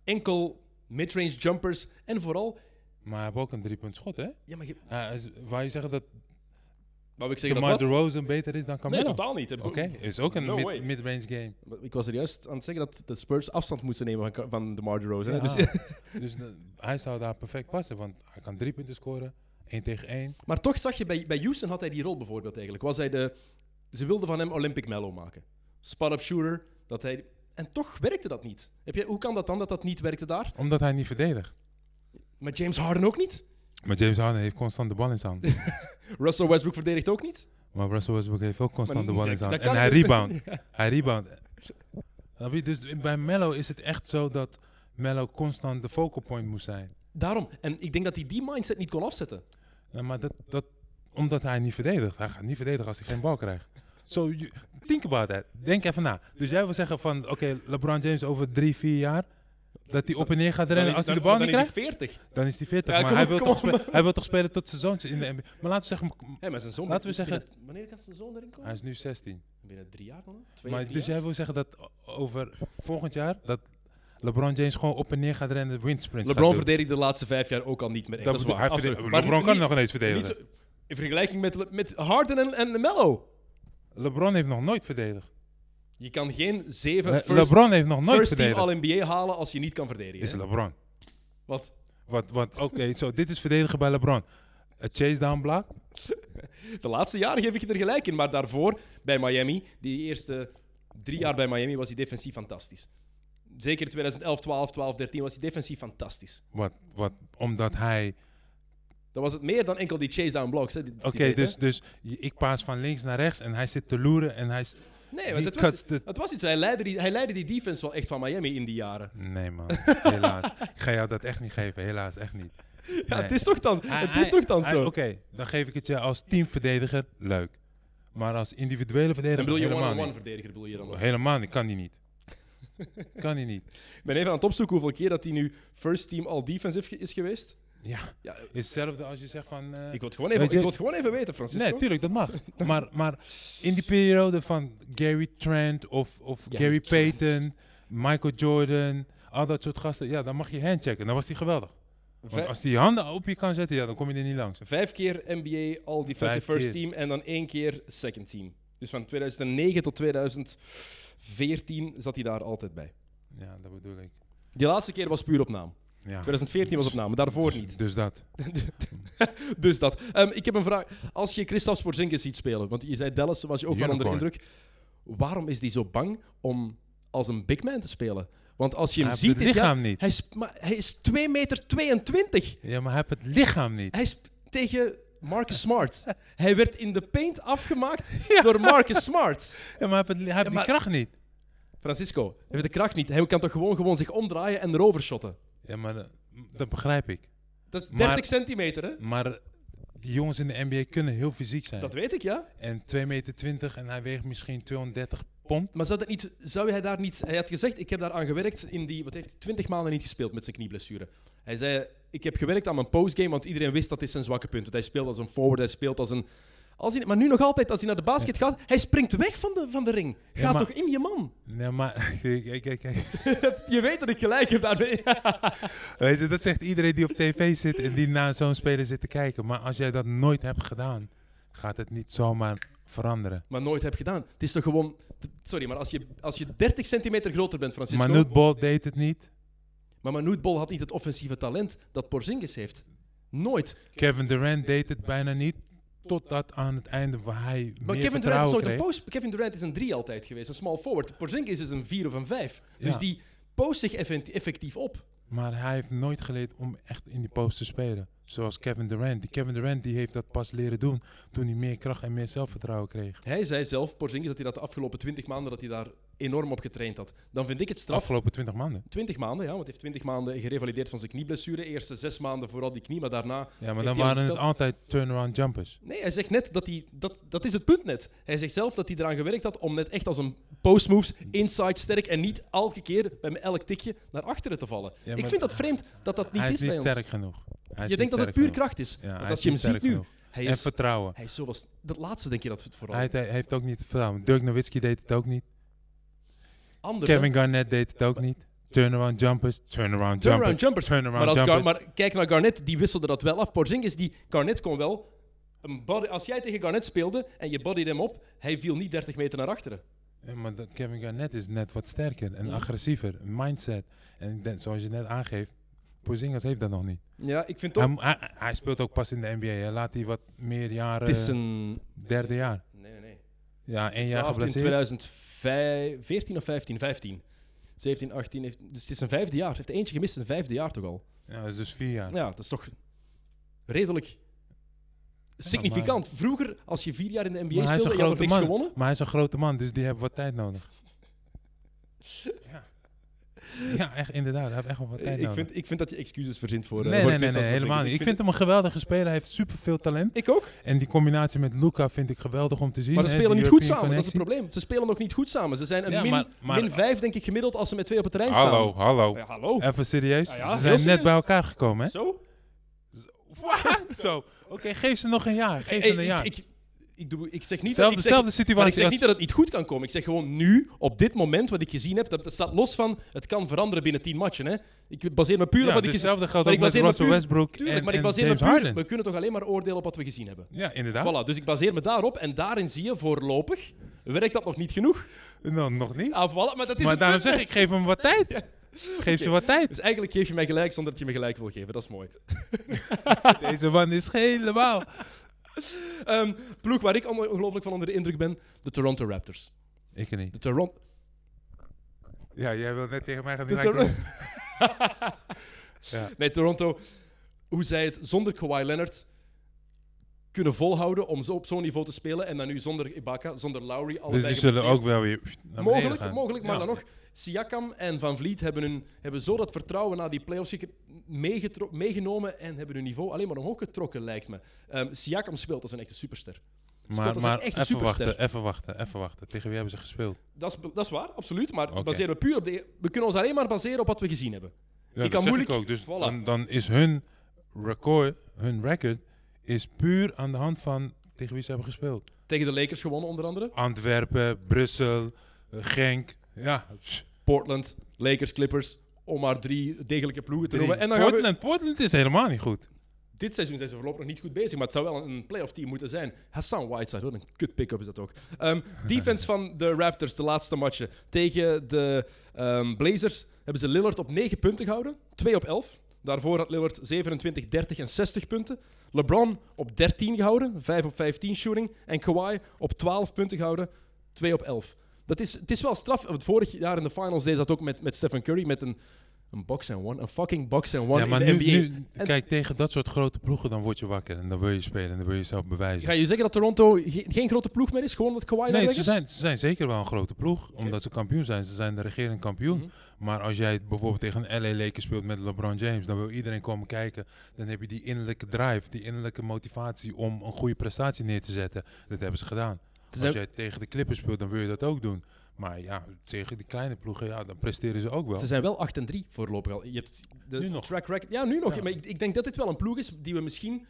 enkel midrange jumpers en vooral... maar hij heeft ook een driepunt schot, hè? Ja, maar je, wou je zeggen dat wou ik zeggen dat wat? DeRozan beter is dan Nee, Carmelo? totaal niet. Oké, is ook een No mid- mid-range game. Ik was er juist aan het zeggen dat de Spurs afstand moesten nemen van, DeRozan. hè. Ja. Dus, Dus de- hij zou daar perfect passen, want hij kan drie punten scoren, één tegen één. maar toch zag je, bij, bij Houston had hij die rol bijvoorbeeld eigenlijk. Was hij de, ze wilden van hem Olympic Mellow maken. Spot-up shooter, dat hij... En toch werkte dat niet. Heb je, hoe kan dat dan dat dat niet werkte daar? Omdat hij niet verdedigt. Maar James Harden ook niet? Maar James Harden heeft constant de bal in zijn hand. Russell Westbrook verdedigt ook niet? maar Russell Westbrook heeft ook constant Maar de bal in zijn hand. En hij rebound. Hij rebound. Dus bij Mello is het echt zo dat Mello constant de focal point moest zijn. Daarom. En ik denk dat hij die mindset niet kon afzetten. Ja, maar dat, dat, omdat hij niet verdedigt. Hij gaat niet verdedigen als hij geen bal krijgt. So, you, think about that. Denk even na. Dus jij wil zeggen van, oké, LeBron James over drie, vier jaar... dat hij op en neer gaat Dan rennen is- als hij de dan- bal dan niet is krijgt? hij 40. Dan is hij 40. Ja, maar hij wil, toch hij wil toch spelen tot zijn zoontje in de NBA. Maar laten we zeggen, Ja, maar zijn zoon... Laten we binnen- zeggen- Wanneer kan zijn zoon erin komen? hij is nu 16. Binnen drie jaar dan? Twee, Maar dus jaar? jij wil zeggen dat over volgend jaar... dat LeBron James gewoon op en neer gaat rennen, windsprints LeBron gaat verdedigde de laatste vijf jaar ook al niet meer. Dat, Dat is hij LeBron kan niet- nog ineens verdedigen. zo- in vergelijking met, met Harden en, en Mello. LeBron heeft nog nooit verdedigd. Je kan geen zeven Le- first, LeBron heeft nog nooit first team. All-NBA halen als je niet kan verdedigen. Is hè? LeBron. Wat? Wat, wat, Oké, zo, dit is verdedigen bij LeBron. Een chase down block. De laatste jaren geef ik je er gelijk in, maar daarvoor bij Miami, die eerste drie jaar bij Miami, was hij defensief fantastisch. Zeker 2011, 12, 12, 13 was hij defensief fantastisch. Wat, wat, omdat hij... Dan was het meer dan enkel die chase down blocks. Oké, dus, dus ik paas van links naar rechts en hij zit te loeren en hij... Nee, want het was, het was iets. Hij leidde, die, hij leidde die defense wel echt van Miami in die jaren. Nee man, helaas. Ik ga jou dat echt niet geven, helaas, echt niet. Ja, het is toch dan, het is toch dan zo? Oké, dan geef ik het je als teamverdediger, leuk. Maar als individuele Dan verdediger bedoel je one-on-one niet. verdediger, bedoel je dan nog? Helemaal niet, kan die niet. kan die niet. Ik ben even aan het opzoeken hoeveel keer dat hij nu first team all defensive is geweest. Ja, Ja, is hetzelfde als je zegt van... eh, ik wil het gewoon even, je- ik wil het gewoon even weten, Francisco. Nee, tuurlijk, dat mag. maar, maar in die periode van Gary Trent of, of Gary Gary, Trent. Payton, Michael Jordan, al dat soort gasten, ja, dan mag je handchecken. Dan was die geweldig. Want als die handen op je kan zetten, ja, dan kom je er niet langs. Vijf keer NBA all defensive Vijf first keer. team en dan één keer second team. Dus van 2009 tot 2014 zat hij daar altijd bij. Ja, dat bedoel ik. Die laatste keer was puur op naam. Ja. 2014 was op naam, maar daarvoor Dus- niet. Dus dat. Dus dat. Ehm, ik heb een vraag. Als je Christophe Porzingis ziet spelen, want je zei Dallas was je ook van onder indruk. Waarom is die zo bang om als een big man te spelen? Want als je hem Hij ziet het niet. Hij, is, maar hij is 2 meter 22. Ja, maar hij heeft het lichaam niet. Hij is tegen Marcus Smart. hij werd in de paint afgemaakt door Marcus Smart. Ja, maar hij heeft, hij heeft maar- die kracht niet. Francisco, hij heeft de kracht niet. Hij kan toch gewoon, gewoon zich omdraaien en erover shotten. Ja, maar dat, dat begrijp ik. Dat is Maar- 30 centimeter, hè? Maar die jongens in de NBA kunnen heel fysiek zijn. Dat weet ik, ja. En 2 meter 20 en hij weegt misschien 230 pond. Maar zou, dat niet, zou hij daar niet... Hij had gezegd, ik heb daar aan gewerkt in die... Wat heeft hij? 20 maanden niet gespeeld met zijn knieblessure. Hij zei, ik heb gewerkt aan mijn postgame, want iedereen wist dat is zijn zwakke punt. Want hij speelt als een forward, hij speelt als een... Als hij, maar nu nog altijd, als hij naar de basket gaat, hij springt weg van de, van de ring. Ga Ja, maar- toch in je man. Nee, maar kijk, kijk, kijk. Je weet dat ik gelijk heb daarmee. Weet je, dat zegt iedereen die op tv zit en die naar zo'n speler zit te kijken. Maar als jij dat nooit hebt gedaan, gaat het niet zomaar veranderen. maar nooit heb gedaan. Het is toch gewoon... Sorry, maar als je, als je 30 centimeter groter bent, Francisco... Maar Ball deed het niet. Maar Manute Bol had niet het offensieve talent dat Porzingis heeft. Nooit. Kevin Durant deed het bijna niet. Totdat aan het einde waar hij Maar meer Kevin Durant, is een post, Kevin Durant is een 3 altijd geweest, een small forward. Porzingis is een 4 of een 5. Dus die post zich effectief op. Maar hij heeft nooit geleerd om echt in die post te spelen. Zoals Kevin Durant. Die Kevin Durant die heeft dat pas leren doen toen hij meer kracht en meer zelfvertrouwen kreeg. Hij zei zelf, Porzingis, dat hij dat de afgelopen 20 maanden dat hij daar enorm op getraind had. Dan vind ik het straf. afgelopen 20 maanden. 20 maanden, ja, want hij heeft 20 maanden gerevalideerd van zijn knieblessure. Eerste zes maanden vooral die knie, maar daarna... Ja, maar dan waren het altijd turnaround jumpers. Nee, hij zegt net dat hij... Dat, dat is het punt net. Hij zegt zelf dat hij eraan gewerkt had om net echt als een postmoves, inside sterk en niet elke keer bij elk tikje naar achteren te vallen. Ja, ik vind dat vreemd dat dat niet hij is, bij ons. sterk genoeg. Hij is Je niet denkt dat het sterk puur genoeg. kracht is. Ja, Want als je hem ziet sterk nu, genoeg. hij En is, vertrouwen. hij is zoals... Dat laatste denk je dat het vooral Hij, hij heeft ook niet vertrouwen. Dirk Nowitzki deed het ook niet. Anders? Kevin Garnett deed het ook niet. Turnaround jumpers, turnaround Turnaround jumpers, jumpers. turnaround Maar, jumpers. maar kijk naar Garnett, die wisselde dat wel af. Porzingis, die Garnett kon wel... Een body, als jij tegen Garnett speelde en je bodyde hem op, hij viel niet 30 meter naar achteren. Ja, maar dat Kevin Garnett is net wat sterker en Ja. agressiever. Mindset. En denk, zoals je net aangeeft, Porzingis heeft dat nog niet. Ja, ik vind toch... Hij, hij, hij speelt ook pas in de NBA. Hè. Laat hij wat meer jaren... het is een... Derde jaar. Nee, nee, nee. Ja, één jaar Draft in geblesseerd. 2014 of 15? 15. 17, 18. Heeft, dus het is een vijfde jaar. Heeft eentje gemist, een vijfde jaar toch al. Ja, dat is dus vier jaar. Ja, dat is toch redelijk significant. Vroeger, als je vier jaar in de NBA Maar speelde je had grote niks man. gewonnen... Maar hij is een grote man, dus die hebben wat tijd nodig. ja. ja, echt inderdaad. Hij heeft echt wel wat tijd Ik nodig. vind, ik vind dat je excuses verzint voor... eh, nee, nee, nee, Kristaps nee, helemaal niet. Ik vind hem een geweldige speler. Hij heeft superveel talent. Ik ook. En die combinatie met Luca vind ik geweldig om te zien. Maar ze spelen niet goed samen, dat is het probleem. Ze spelen nog niet goed samen. Ze zijn een Ja, min, maar- maar- min vijf, denk ik, gemiddeld als ze met twee op het terrein Hallo, staan. hallo. Ja, hallo. Even serieus. Ja, ja, ze zijn net bij elkaar gekomen, hè? Zo? Zo. Oké, geef ze nog een jaar. Geef Hey, ze een jaar. ik, ik, ik, doe, ik zeg niet... Zelfde, ik zeg, situatie ik zeg als- niet dat het niet goed kan komen. Ik zeg gewoon nu, op dit moment, wat ik gezien heb, dat, dat staat los van... Het kan veranderen binnen tien matchen, hè. Ik baseer me puur op wat ik dus gezien hetzelfde geldt ook ik met Russell puur- Westbrook Tuurlijk, en, maar ik baseer me puur... We kunnen toch alleen maar oordelen op wat we gezien hebben. Ja, inderdaad. Voilà, dus ik baseer me daarop en daarin zie je voorlopig... Werkt dat nog niet genoeg? Nou, nog niet. Ah, voilà, maar dat is maar daarom punt zeg ik, geef hem wat tijd. Geef ze wat tijd. Dus eigenlijk geef je mij gelijk zonder dat je me gelijk wil geven. Dat is mooi. Deze man is helemaal... Ehm, ploeg waar ik on- ongelooflijk van onder de indruk ben, de Toronto Raptors. Ik niet. De Toronto... Ja, jij wil net tegen mij gaan doen. Ja. Nee, Toronto, hoe zij het zonder Kawhi Leonard kunnen volhouden om zo op zo'n niveau te spelen en dan nu zonder Ibaka, zonder Lowry, allebei Dus die zullen ook wel weer naar Mogelijk, gaan. mogelijk, maar Ja. dan nog. Siakam en Van Vliet hebben, hun, hebben zo dat vertrouwen na die playoffs meegenomen en hebben hun niveau alleen maar omhoog getrokken, lijkt me. Ehm, Siakam speelt als een echte superster. Maar, even superster. wachten, even wachten, even wachten. Tegen wie hebben ze gespeeld? Dat is, dat is waar, absoluut. Maar baseren we puur op de. We kunnen ons alleen maar baseren op wat we gezien hebben. Ja, Ik dat kan moeilijk- ik ook. Dus Voilà. dan, dan is hun record, hun record, is puur aan de hand van tegen wie ze hebben gespeeld. Tegen de Lakers gewonnen, onder andere. Antwerpen, Brussel, eh, Genk. Ja. Portland, Lakers, Clippers. Om maar drie degelijke ploegen te noemen. En dan gaan we, Portland, Portland is helemaal niet goed. dit seizoen zijn ze voorlopig nog niet goed bezig, maar het zou wel een playoff team moeten zijn. Hassan Whiteside, wat een kut pick-up is dat ook. Ehm, defense van de Raptors, de laatste matchen. Tegen de ehm, Blazers hebben ze Lillard op 9 punten gehouden. 2 op 11. Daarvoor had Lillard 27, 30 en 60 punten. LeBron op 13 gehouden, 5 op 15 shooting. En Kawhi op 12 punten gehouden, 2 op 11. Dat is, het is wel straf. Vorig jaar in de finals deed dat ook met, met Stephen Curry met een, een box and one. Een fucking box and one ja, maar in de nu, NBA. nu En- kijk, tegen dat soort grote ploegen, dan word je wakker. En dan wil je spelen en dan wil je jezelf bewijzen. Ga je zeggen dat Toronto ge- geen grote ploeg meer is? Gewoon dat Kawhi daar Nee, ze is? zijn, ze zijn zeker wel een grote ploeg, omdat ze kampioen zijn. Ze zijn de regerend kampioen. Mhm. Maar als jij bijvoorbeeld tegen een LA Lakers speelt met LeBron James, dan wil iedereen komen kijken. Dan heb je die innerlijke drive, die innerlijke motivatie om een goede prestatie neer te zetten. Dat hebben ze gedaan. Als jij tegen de Clippers speelt, dan wil je dat ook doen. Maar ja, tegen die kleine ploegen, ja, dan presteren ze ook wel. Ze zijn wel 8 en 3 voorlopig al. Je hebt de Nu nog. track record. Ja, nu nog. Ja. Maar ik, ik denk dat dit wel een ploeg is die we misschien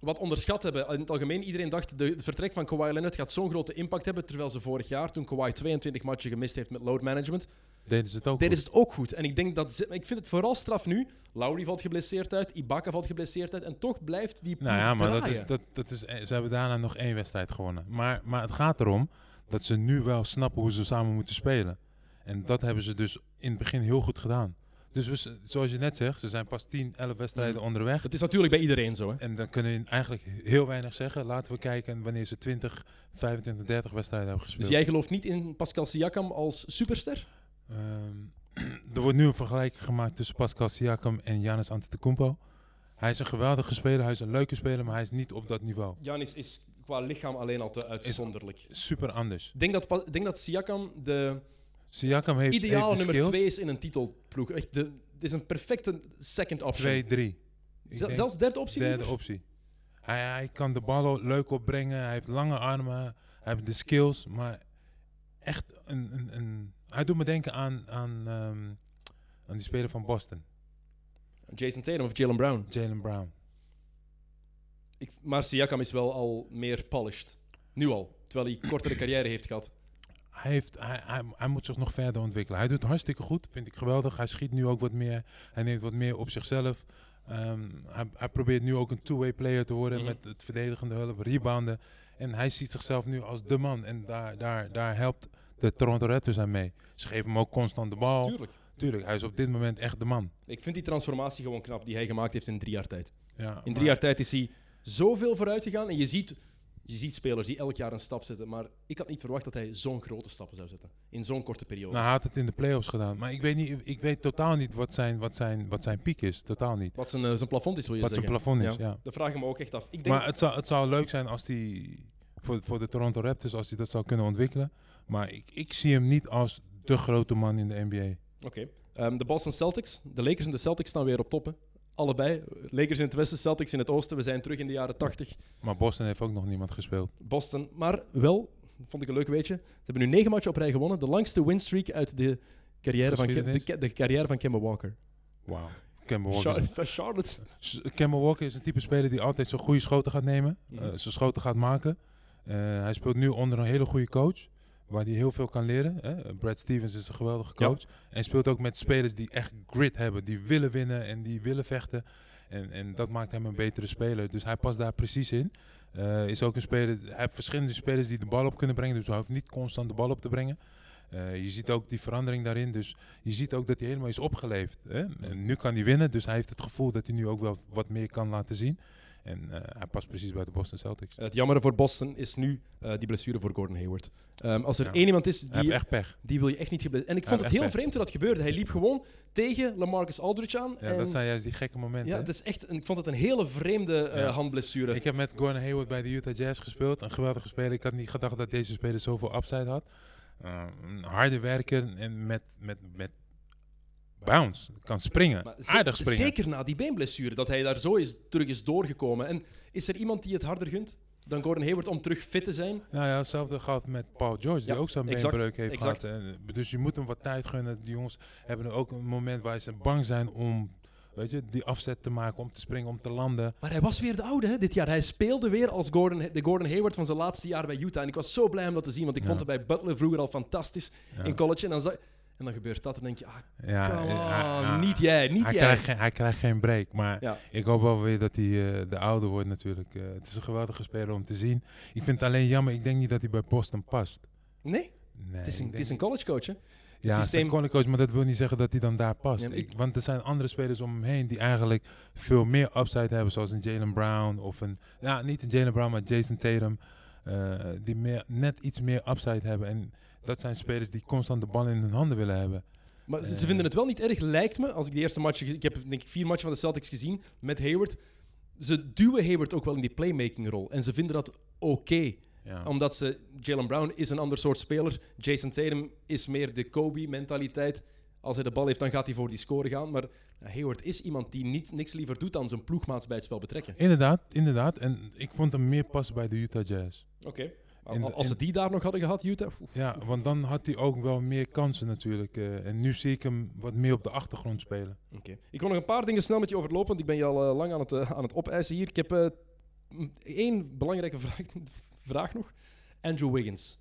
wat onderschat hebben. In het algemeen, iedereen dacht de, het vertrek van Kawhi Leonard gaat zo'n grote impact hebben. Terwijl ze vorig jaar, toen Kawhi 22 matchen gemist heeft met load management, Deden ze het ook deden goed. ze het ook goed. En ik denk dat ze, ik vind het vooral straf nu. Lowry valt geblesseerd uit, Ibaka valt geblesseerd uit. En toch blijft die ploeg Nou ja, maar dat is, dat, dat is, ze hebben daarna nog één wedstrijd gewonnen. Maar, maar het gaat erom dat ze nu wel snappen hoe ze samen moeten spelen. En dat hebben ze dus in het begin heel goed gedaan. Dus we, zoals je net zegt, ze zijn pas 10, 11 wedstrijden Mhm. onderweg. Dat is natuurlijk bij iedereen zo. Hè. En dan kunnen we eigenlijk heel weinig zeggen. Laten we kijken wanneer ze 20, 25, 30 wedstrijden hebben gespeeld. Dus jij gelooft niet in Pascal Siakam als superster? Ehm, er wordt nu een vergelijking gemaakt tussen Pascal Siakam en Giannis Antetokounmpo. Hij is een geweldige speler, hij is een leuke speler, maar hij is niet op dat niveau. Janis is qua lichaam alleen al te uitzonderlijk. Super anders. Ik denk dat, denk dat Siakam de Siakam heeft, ideale heeft nummer skills. 2 is in een titelploeg. Echt, de, het is een perfecte second option. 2, 3. Zel- zelfs derde optie Derde liever? optie. Hij, hij kan de bal leuk opbrengen, hij heeft lange armen, hij heeft de skills, maar echt een... een, een hij doet me denken aan, aan, ehm, aan die speler van Boston, Jason Tatum of Jalen Brown. Jalen Brown. Ik, maar Siakam is wel al meer polished. Nu al. Terwijl hij kortere carrière heeft gehad. Hij, heeft, hij, hij, hij moet zich nog verder ontwikkelen. Hij doet het hartstikke goed, vind ik geweldig. Hij schiet nu ook wat meer. Hij neemt wat meer op zichzelf. Ehm, hij, hij probeert nu ook een two-way player te worden Mhm. met het verdedigende hulp, rebounden. En hij ziet zichzelf nu als de man. En daar, daar, daar helpt de Toronto Raptors aan mee. Ze geven hem ook constant de bal. Tuurlijk. Tuurlijk, hij is op dit moment echt de man. Ik vind die transformatie gewoon knap die hij gemaakt heeft in drie jaar tijd. Ja, In drie jaar tijd is hij zoveel vooruit gegaan. En je ziet, je ziet spelers die elk jaar een stap zetten. Maar ik had niet verwacht dat hij zo'n grote stappen zou zetten. In zo'n korte periode. Nou, hij had het in de playoffs gedaan. Maar ik weet, niet, ik weet totaal niet wat zijn, wat, zijn, wat zijn piek is. Totaal niet. Wat zijn, eh, zijn plafond is, wil je Wat zijn zeggen. plafond is, ja. Dat vraag ik me ook echt af. Ik denk, Maar het zou, het zou leuk zijn als hij voor, voor de Toronto Raptors, als hij dat zou kunnen ontwikkelen. Maar ik, ik zie hem niet als de grote man in de NBA. Oké. Ehm, de Boston Celtics, de Lakers en de Celtics staan weer op toppen. Allebei. Lakers in het westen, Celtics in het oosten. We zijn terug in de jaren 80. Maar Boston heeft ook nog niemand gespeeld. Boston, maar wel, vond ik een leuk weetje. Ze hebben nu negen matchen op rij gewonnen. De langste winstreak uit de carrière, van, Ke- de, carrière van Kemba Walker. Wauw. Kemba Walker, Char- is, Charlotte. Kemba Walker is een type speler die altijd zijn goede schoten gaat nemen. Eh, zijn schoten gaat maken. Eh, hij speelt nu onder een hele goede coach. Waar hij heel veel kan leren. Hè. Brad Stevens is een geweldige Ja. coach. En speelt ook met spelers die echt grit hebben. Die willen winnen en die willen vechten. En, en dat maakt hem een betere speler. Dus hij past daar precies in. Eh, is ook een speler, hij heeft verschillende spelers die de bal op kunnen brengen. Dus hij hoeft niet constant de bal op te brengen. Eh, je ziet ook die verandering daarin. Dus je ziet ook dat hij helemaal is opgeleefd. Hè? En nu kan hij winnen. Dus hij heeft het gevoel dat hij nu ook wel wat meer kan laten zien. En eh, hij past precies bij de Boston Celtics. Het jammere voor Boston is nu eh, die blessure voor Gordon Hayward. Ehm, als er Ja. één iemand is die, echt pech. die wil je echt niet geblesseerd. En ik Hij vond het heel vreemd hoe dat gebeurde. Hij liep gewoon tegen Lamarcus Aldridge aan. Ja, en dat zijn juist die gekke momenten. ja, het is echt, een- ik vond het een hele vreemde eh, Ja. handblessure. Ik heb met Gordon Hayward bij de Utah Jazz gespeeld. Een geweldige speler. Ik had niet gedacht dat deze speler zoveel upside had. Een harde werker en met, met, met bounce. Kan springen. Maar Aardig springen. Zeker na die beenblessure, dat hij daar zo is, terug is doorgekomen. En is er iemand die het harder gunt dan Gordon Hayward om terug fit te zijn? Nou ja, hetzelfde geldt met Paul George, die Ja, ook zo'n exact, beenbreuk heeft exact. gehad. En, Dus je moet hem wat tijd gunnen. Die jongens hebben ook een moment waar ze bang zijn om weet je, die afzet te maken, om te springen, om te landen. Maar hij was weer de oude hè, dit jaar. Hij speelde weer als Gordon, de Gordon Hayward van zijn laatste jaar bij Utah. En ik was zo blij om dat te zien, want ik Ja. vond het bij Butler vroeger al fantastisch Ja. in college. En dan, zag- en dan gebeurt dat en dan denk je, ah, Ja, come eh, on, hij- niet jij, niet hij jij. Krijgt geen, hij krijgt geen break, maar Ja. ik hoop wel weer dat hij eh, de ouder wordt natuurlijk. Eh, het is een geweldige speler om te zien. Ik vind het alleen jammer, ik denk niet dat hij bij Boston past. Nee, Nee, het is een, het een college coach, hè? ja, systeem- systeem... college coach, maar dat wil niet zeggen dat hij dan daar past. Ja, ik, want er zijn andere spelers om hem heen die eigenlijk veel meer upside hebben, zoals een Jalen Brown of een, ja, niet een Jalen Brown, maar Jason Tatum. die meer, net iets meer upside hebben. En dat zijn spelers die constant de bal in hun handen willen hebben. Maar ze, ze Eh. vinden het wel niet erg, lijkt me, als ik de eerste match... Ik heb denk ik vier matchen van de Celtics gezien met Hayward. Ze duwen Hayward ook wel in die playmaking rol. En ze vinden dat oké. Ja. Omdat ze... Jalen Brown is een ander soort speler. Jason Tatum is meer de Kobe-mentaliteit. Als hij de bal heeft, dan gaat hij voor die score gaan. Maar Hayward is iemand die niets, niks liever doet dan zijn ploegmaats bij het spel betrekken. Inderdaad, inderdaad. En ik vond hem meer passen bij de Utah Jazz. Oké. In Als ze die daar nog hadden gehad, Utah... oef. Ja, want dan had hij ook wel meer kansen natuurlijk. eh, en nu zie ik hem wat meer op de achtergrond spelen. Oké. Ik wil nog een paar dingen snel met je overlopen, want ik ben je al eh, lang aan het, eh, aan het opeisen hier. Ik heb één belangrijke vraag, vraag nog. Andrew Wiggins.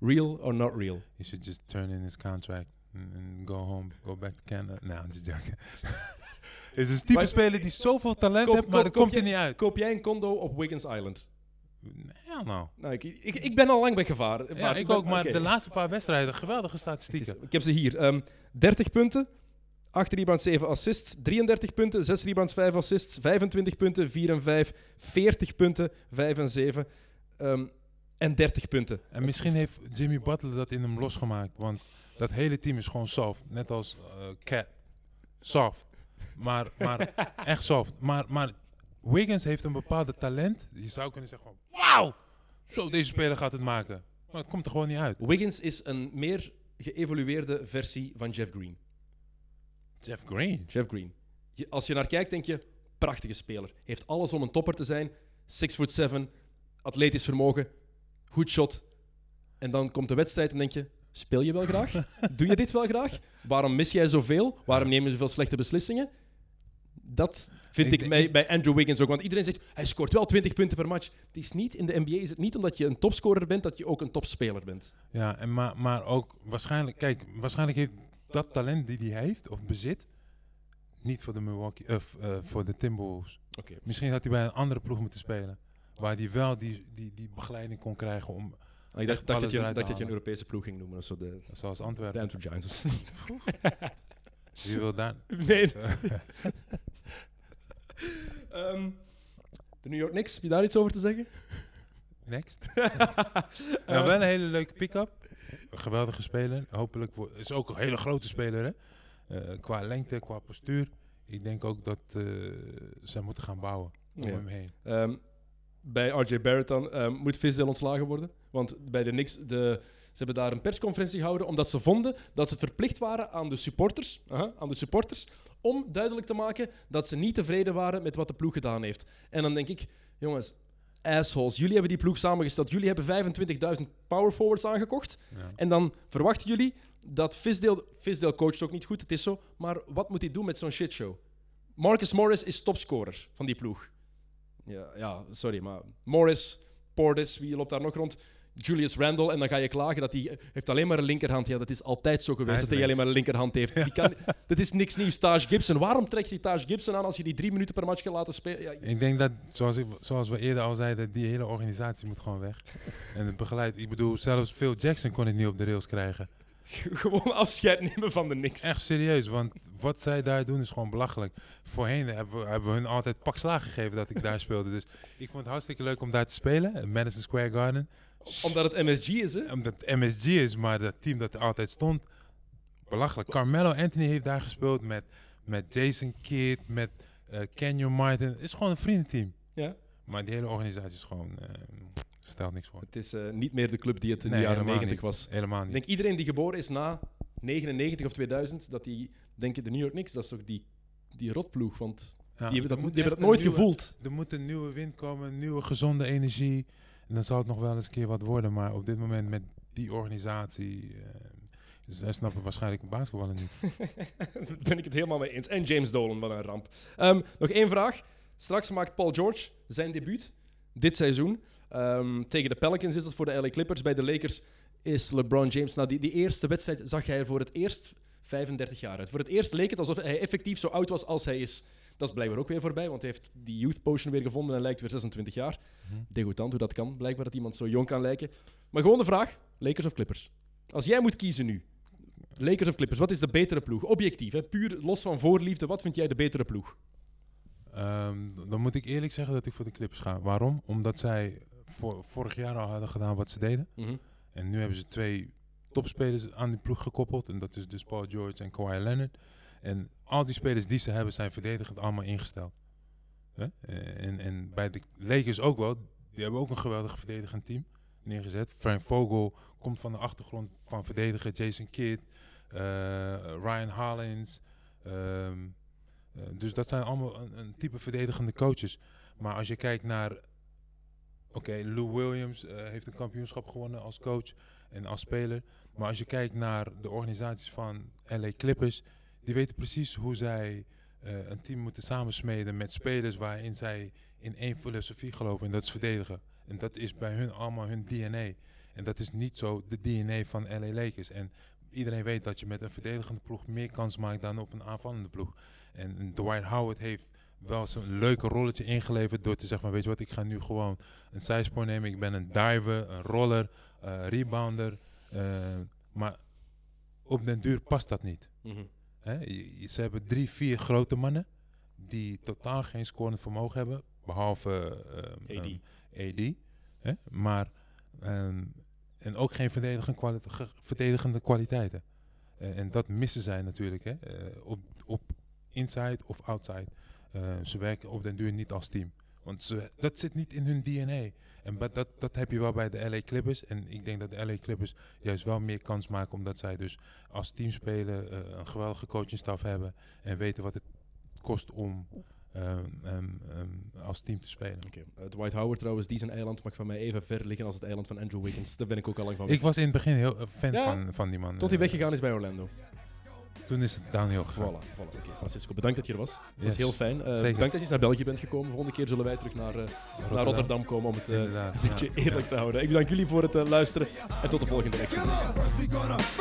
Real or not real? He should just turn in his contract and, go home, go back to Canada. No, I'm just joking. is een type speler die zoveel talent heeft, maar dat komt er je- niet uit. Koop jij een condo op Wiggins Island? Hell no. Nou, ik, ik, ik ben al lang weggevaren. Ja, ik ook, maar de laatste paar wedstrijden, geweldige statistieken. is- ik heb ze hier. Ehm 30 punten, 8 rebounds, 7 assists, 33 punten, 6 rebounds, 5 assists, 25 punten, 4 en 5, 40 punten, 5 en 7 ehm, en 30 punten. En misschien heeft Jimmy Butler dat in hem losgemaakt, want dat hele team is gewoon soft. Net als eh, Cat. Soft. Maar, maar echt soft. Maar, maar Wiggins heeft een bepaalde talent. Je zou kunnen zeggen van, wauw! Zo, deze speler gaat het maken. Maar het komt er gewoon niet uit. Wiggins is een meer geëvolueerde versie van Jeff Green. Jeff Green. Jeff Green. Je- als je naar kijkt, denk je, prachtige speler. Heeft alles om een topper te zijn. 6 foot 7, atletisch vermogen, goed shot. En dan komt de wedstrijd en denk je, speel je wel graag? Doe je dit wel graag? Waarom mis jij zoveel? Waarom neem je zoveel slechte beslissingen? Dat vind Ik bij, bij Andrew Wiggins ook. Want iedereen zegt, hij scoort wel 20 punten per match. Het is niet, in de NBA is het niet omdat je een topscorer bent, dat je ook een topspeler bent. Ja, en maar, maar ook waarschijnlijk, kijk, waarschijnlijk heeft dat talent die hij heeft of bezit, niet voor de Milwaukee, eh, f- eh, voor de Timberwolves. Oké. Misschien had hij bij een andere ploeg moeten spelen. Waar hij wel die, die, die begeleiding kon krijgen om, Ah, Ik dacht, dacht dat je, dacht dat je een. Europese ploeg ging noemen. Zo de, zoals de Antwerpen. Antwerp Giants. Wie wil daar? nee. Ehm, de New York Knicks, heb je daar iets over te zeggen? Next. nou, wel een hele leuke pick-up. Geweldige speler. Hopelijk wordt, is ook een hele grote speler, hè? Eh, qua lengte, qua postuur. Ik denk ook dat eh, ze moeten gaan bouwen om Ja. hem heen. Ehm, bij RJ Barrett dan ehm, moet Fisdale ontslagen worden. Want bij de Knicks, de, ze hebben daar een persconferentie gehouden omdat ze vonden dat ze het verplicht waren aan de supporters, aan de supporters om duidelijk te maken dat ze niet tevreden waren met wat de ploeg gedaan heeft. En dan denk ik, jongens, assholes, jullie hebben die ploeg samengesteld. Jullie hebben 25.000 power forwards aangekocht. Ja. En dan verwachten jullie dat. Fisdale coacht ook niet goed, het is zo. Maar wat moet hij doen met zo'n shitshow? Marcus Morris is topscorer van die ploeg. Ja, ja, sorry, maar Morris, Portis, wie loopt daar nog rond? Julius Randle. En dan ga je klagen dat hij heeft alleen maar een linkerhand. Ja, dat is altijd zo geweest Hij dat hij alleen maar een linkerhand heeft. Die kan, dat is niks nieuws. Taj Gibson. Waarom trekt hij Taj Gibson aan als je die drie minuten per match gaat laten spelen? Ja, Ik denk dat, zoals, ik, zoals we eerder al zeiden, die hele organisatie moet gewoon weg. en het begeleid, ik bedoel, zelfs Phil Jackson kon het niet op de rails krijgen. gewoon afscheid nemen van de niks. Echt serieus, want wat zij daar doen is gewoon belachelijk. Voorheen hebben we, hebben we hun altijd pak slaag gegeven dat ik daar speelde. Dus ik vond het hartstikke leuk om daar te spelen, Madison Square Garden. Omdat het MSG is, hè? Omdat het MSG is, maar dat team dat er altijd stond, belachelijk. Carmelo Anthony heeft daar gespeeld met, met Jason Kidd, met eh Kenyon Martin. Het is gewoon een vriendenteam. Ja. Maar die hele organisatie is gewoon, eh stelt niks voor. Het is eh, niet meer de club die het in Nee, de jaren helemaal 90 niet. was. Helemaal Ik niet. denk iedereen die geboren is na 99 of 2000, dat die denken de New York Knicks, dat is toch die, die rotploeg, want Ja, die hebben dat, moet die hebben dat nooit nieuwe- gevoeld. Er moet een nieuwe wind komen, nieuwe gezonde energie. En dan zal het nog wel eens een keer wat worden. Maar op dit moment met die organisatie... eh, zij snappen waarschijnlijk basketballen niet. Daar ben ik het helemaal mee eens. En James Dolan, wat een ramp. Ehm, nog één vraag. Straks maakt Paul George zijn debuut dit seizoen. Ehm, tegen de Pelicans is dat voor de LA Clippers. Bij de Lakers is LeBron James. Nou, die, die eerste wedstrijd zag hij er voor het eerst 35 jaar uit. Voor het eerst leek het alsof hij effectief zo oud was als hij is. Dat is blijkbaar ook weer voorbij, want hij heeft die youth potion weer gevonden en lijkt weer 26 jaar. Mhm. Degoutant hoe dat kan. Blijkbaar dat iemand zo jong kan lijken. Maar gewoon de vraag: Lakers of Clippers? Als jij moet kiezen nu, Lakers of Clippers, wat is de betere ploeg? Objectief, hè? puur los van voorliefde, wat vind jij de betere ploeg? Ehm, dan moet ik eerlijk zeggen dat ik voor de Clippers ga. Waarom? Omdat zij voor, vorig jaar al hadden gedaan wat ze deden. Mhm. En nu hebben ze twee topspelers aan die ploeg gekoppeld. En dat is dus Paul George en Kawhi Leonard. En al die spelers die ze hebben zijn verdedigend allemaal ingesteld. Eh, En, en bij de Lakers ook wel. Die hebben ook een geweldig verdedigend team neergezet. Frank Vogel komt van de achtergrond van verdedigen. Jason Kidd, eh, Ryan Hollins. ehm, eh, dus dat zijn allemaal een, een type verdedigende coaches. Maar als je kijkt naar... Oké, Lou Williams heeft een kampioenschap gewonnen als coach en als speler. Maar als je kijkt naar de organisaties van LA Clippers, die weten precies hoe zij eh, een team moeten samensmeden met spelers waarin zij in één filosofie geloven en dat is verdedigen. En dat is bij hun allemaal hun DNA. En dat is niet zo de DNA van LA Lakers. En iedereen weet dat je met een verdedigende ploeg meer kans maakt dan op een aanvallende ploeg. En, Dwight Howard heeft wel zo'n leuke rolletje ingeleverd door te zeggen van weet je wat, ik ga nu gewoon een zijspoor nemen. Ik ben een diver, een roller, eh, rebounder. eh, maar op den duur past dat niet. Mhm. Hè? Ze hebben drie, vier grote mannen die totaal geen scorend vermogen hebben, behalve ehm, AD. ehm, AD. Hè? Maar, ehm, en ook geen verdedigende, kwali- verdedigende kwaliteiten. En dat missen zij natuurlijk hè? eh, op, op inside of outside. Ze werken op den duur niet als team. Want ze, dat zit niet in hun DNA. En dat, dat heb je wel bij de LA Clippers. En ik denk dat de LA Clippers juist wel meer kans maken. Omdat zij dus als team spelen, eh, een geweldige coachingstaf hebben. En weten wat het kost om ehm, ehm, ehm, als team te spelen. Oké. Eh, Dwight Howard trouwens, die zijn eiland mag van mij even ver liggen als het eiland van Andrew Wiggins. Daar ben ik ook al lang van. Ik was in het begin heel eh, fan Ja, van, van die man. Tot hij weggegaan is bij Orlando. Toen is het downhill gegaan. Voilà, voilà. Oké, Francisco, bedankt dat je er was. Dat was Yes. heel fijn. Eh, Zeker. bedankt dat je eens naar België bent gekomen. Volgende keer zullen wij terug naar, eh, naar Rotterdam komen om het eh, Inderdaad, een beetje ja, eerlijk ja. te houden. Ik bedank jullie voor het luisteren en tot de volgende Come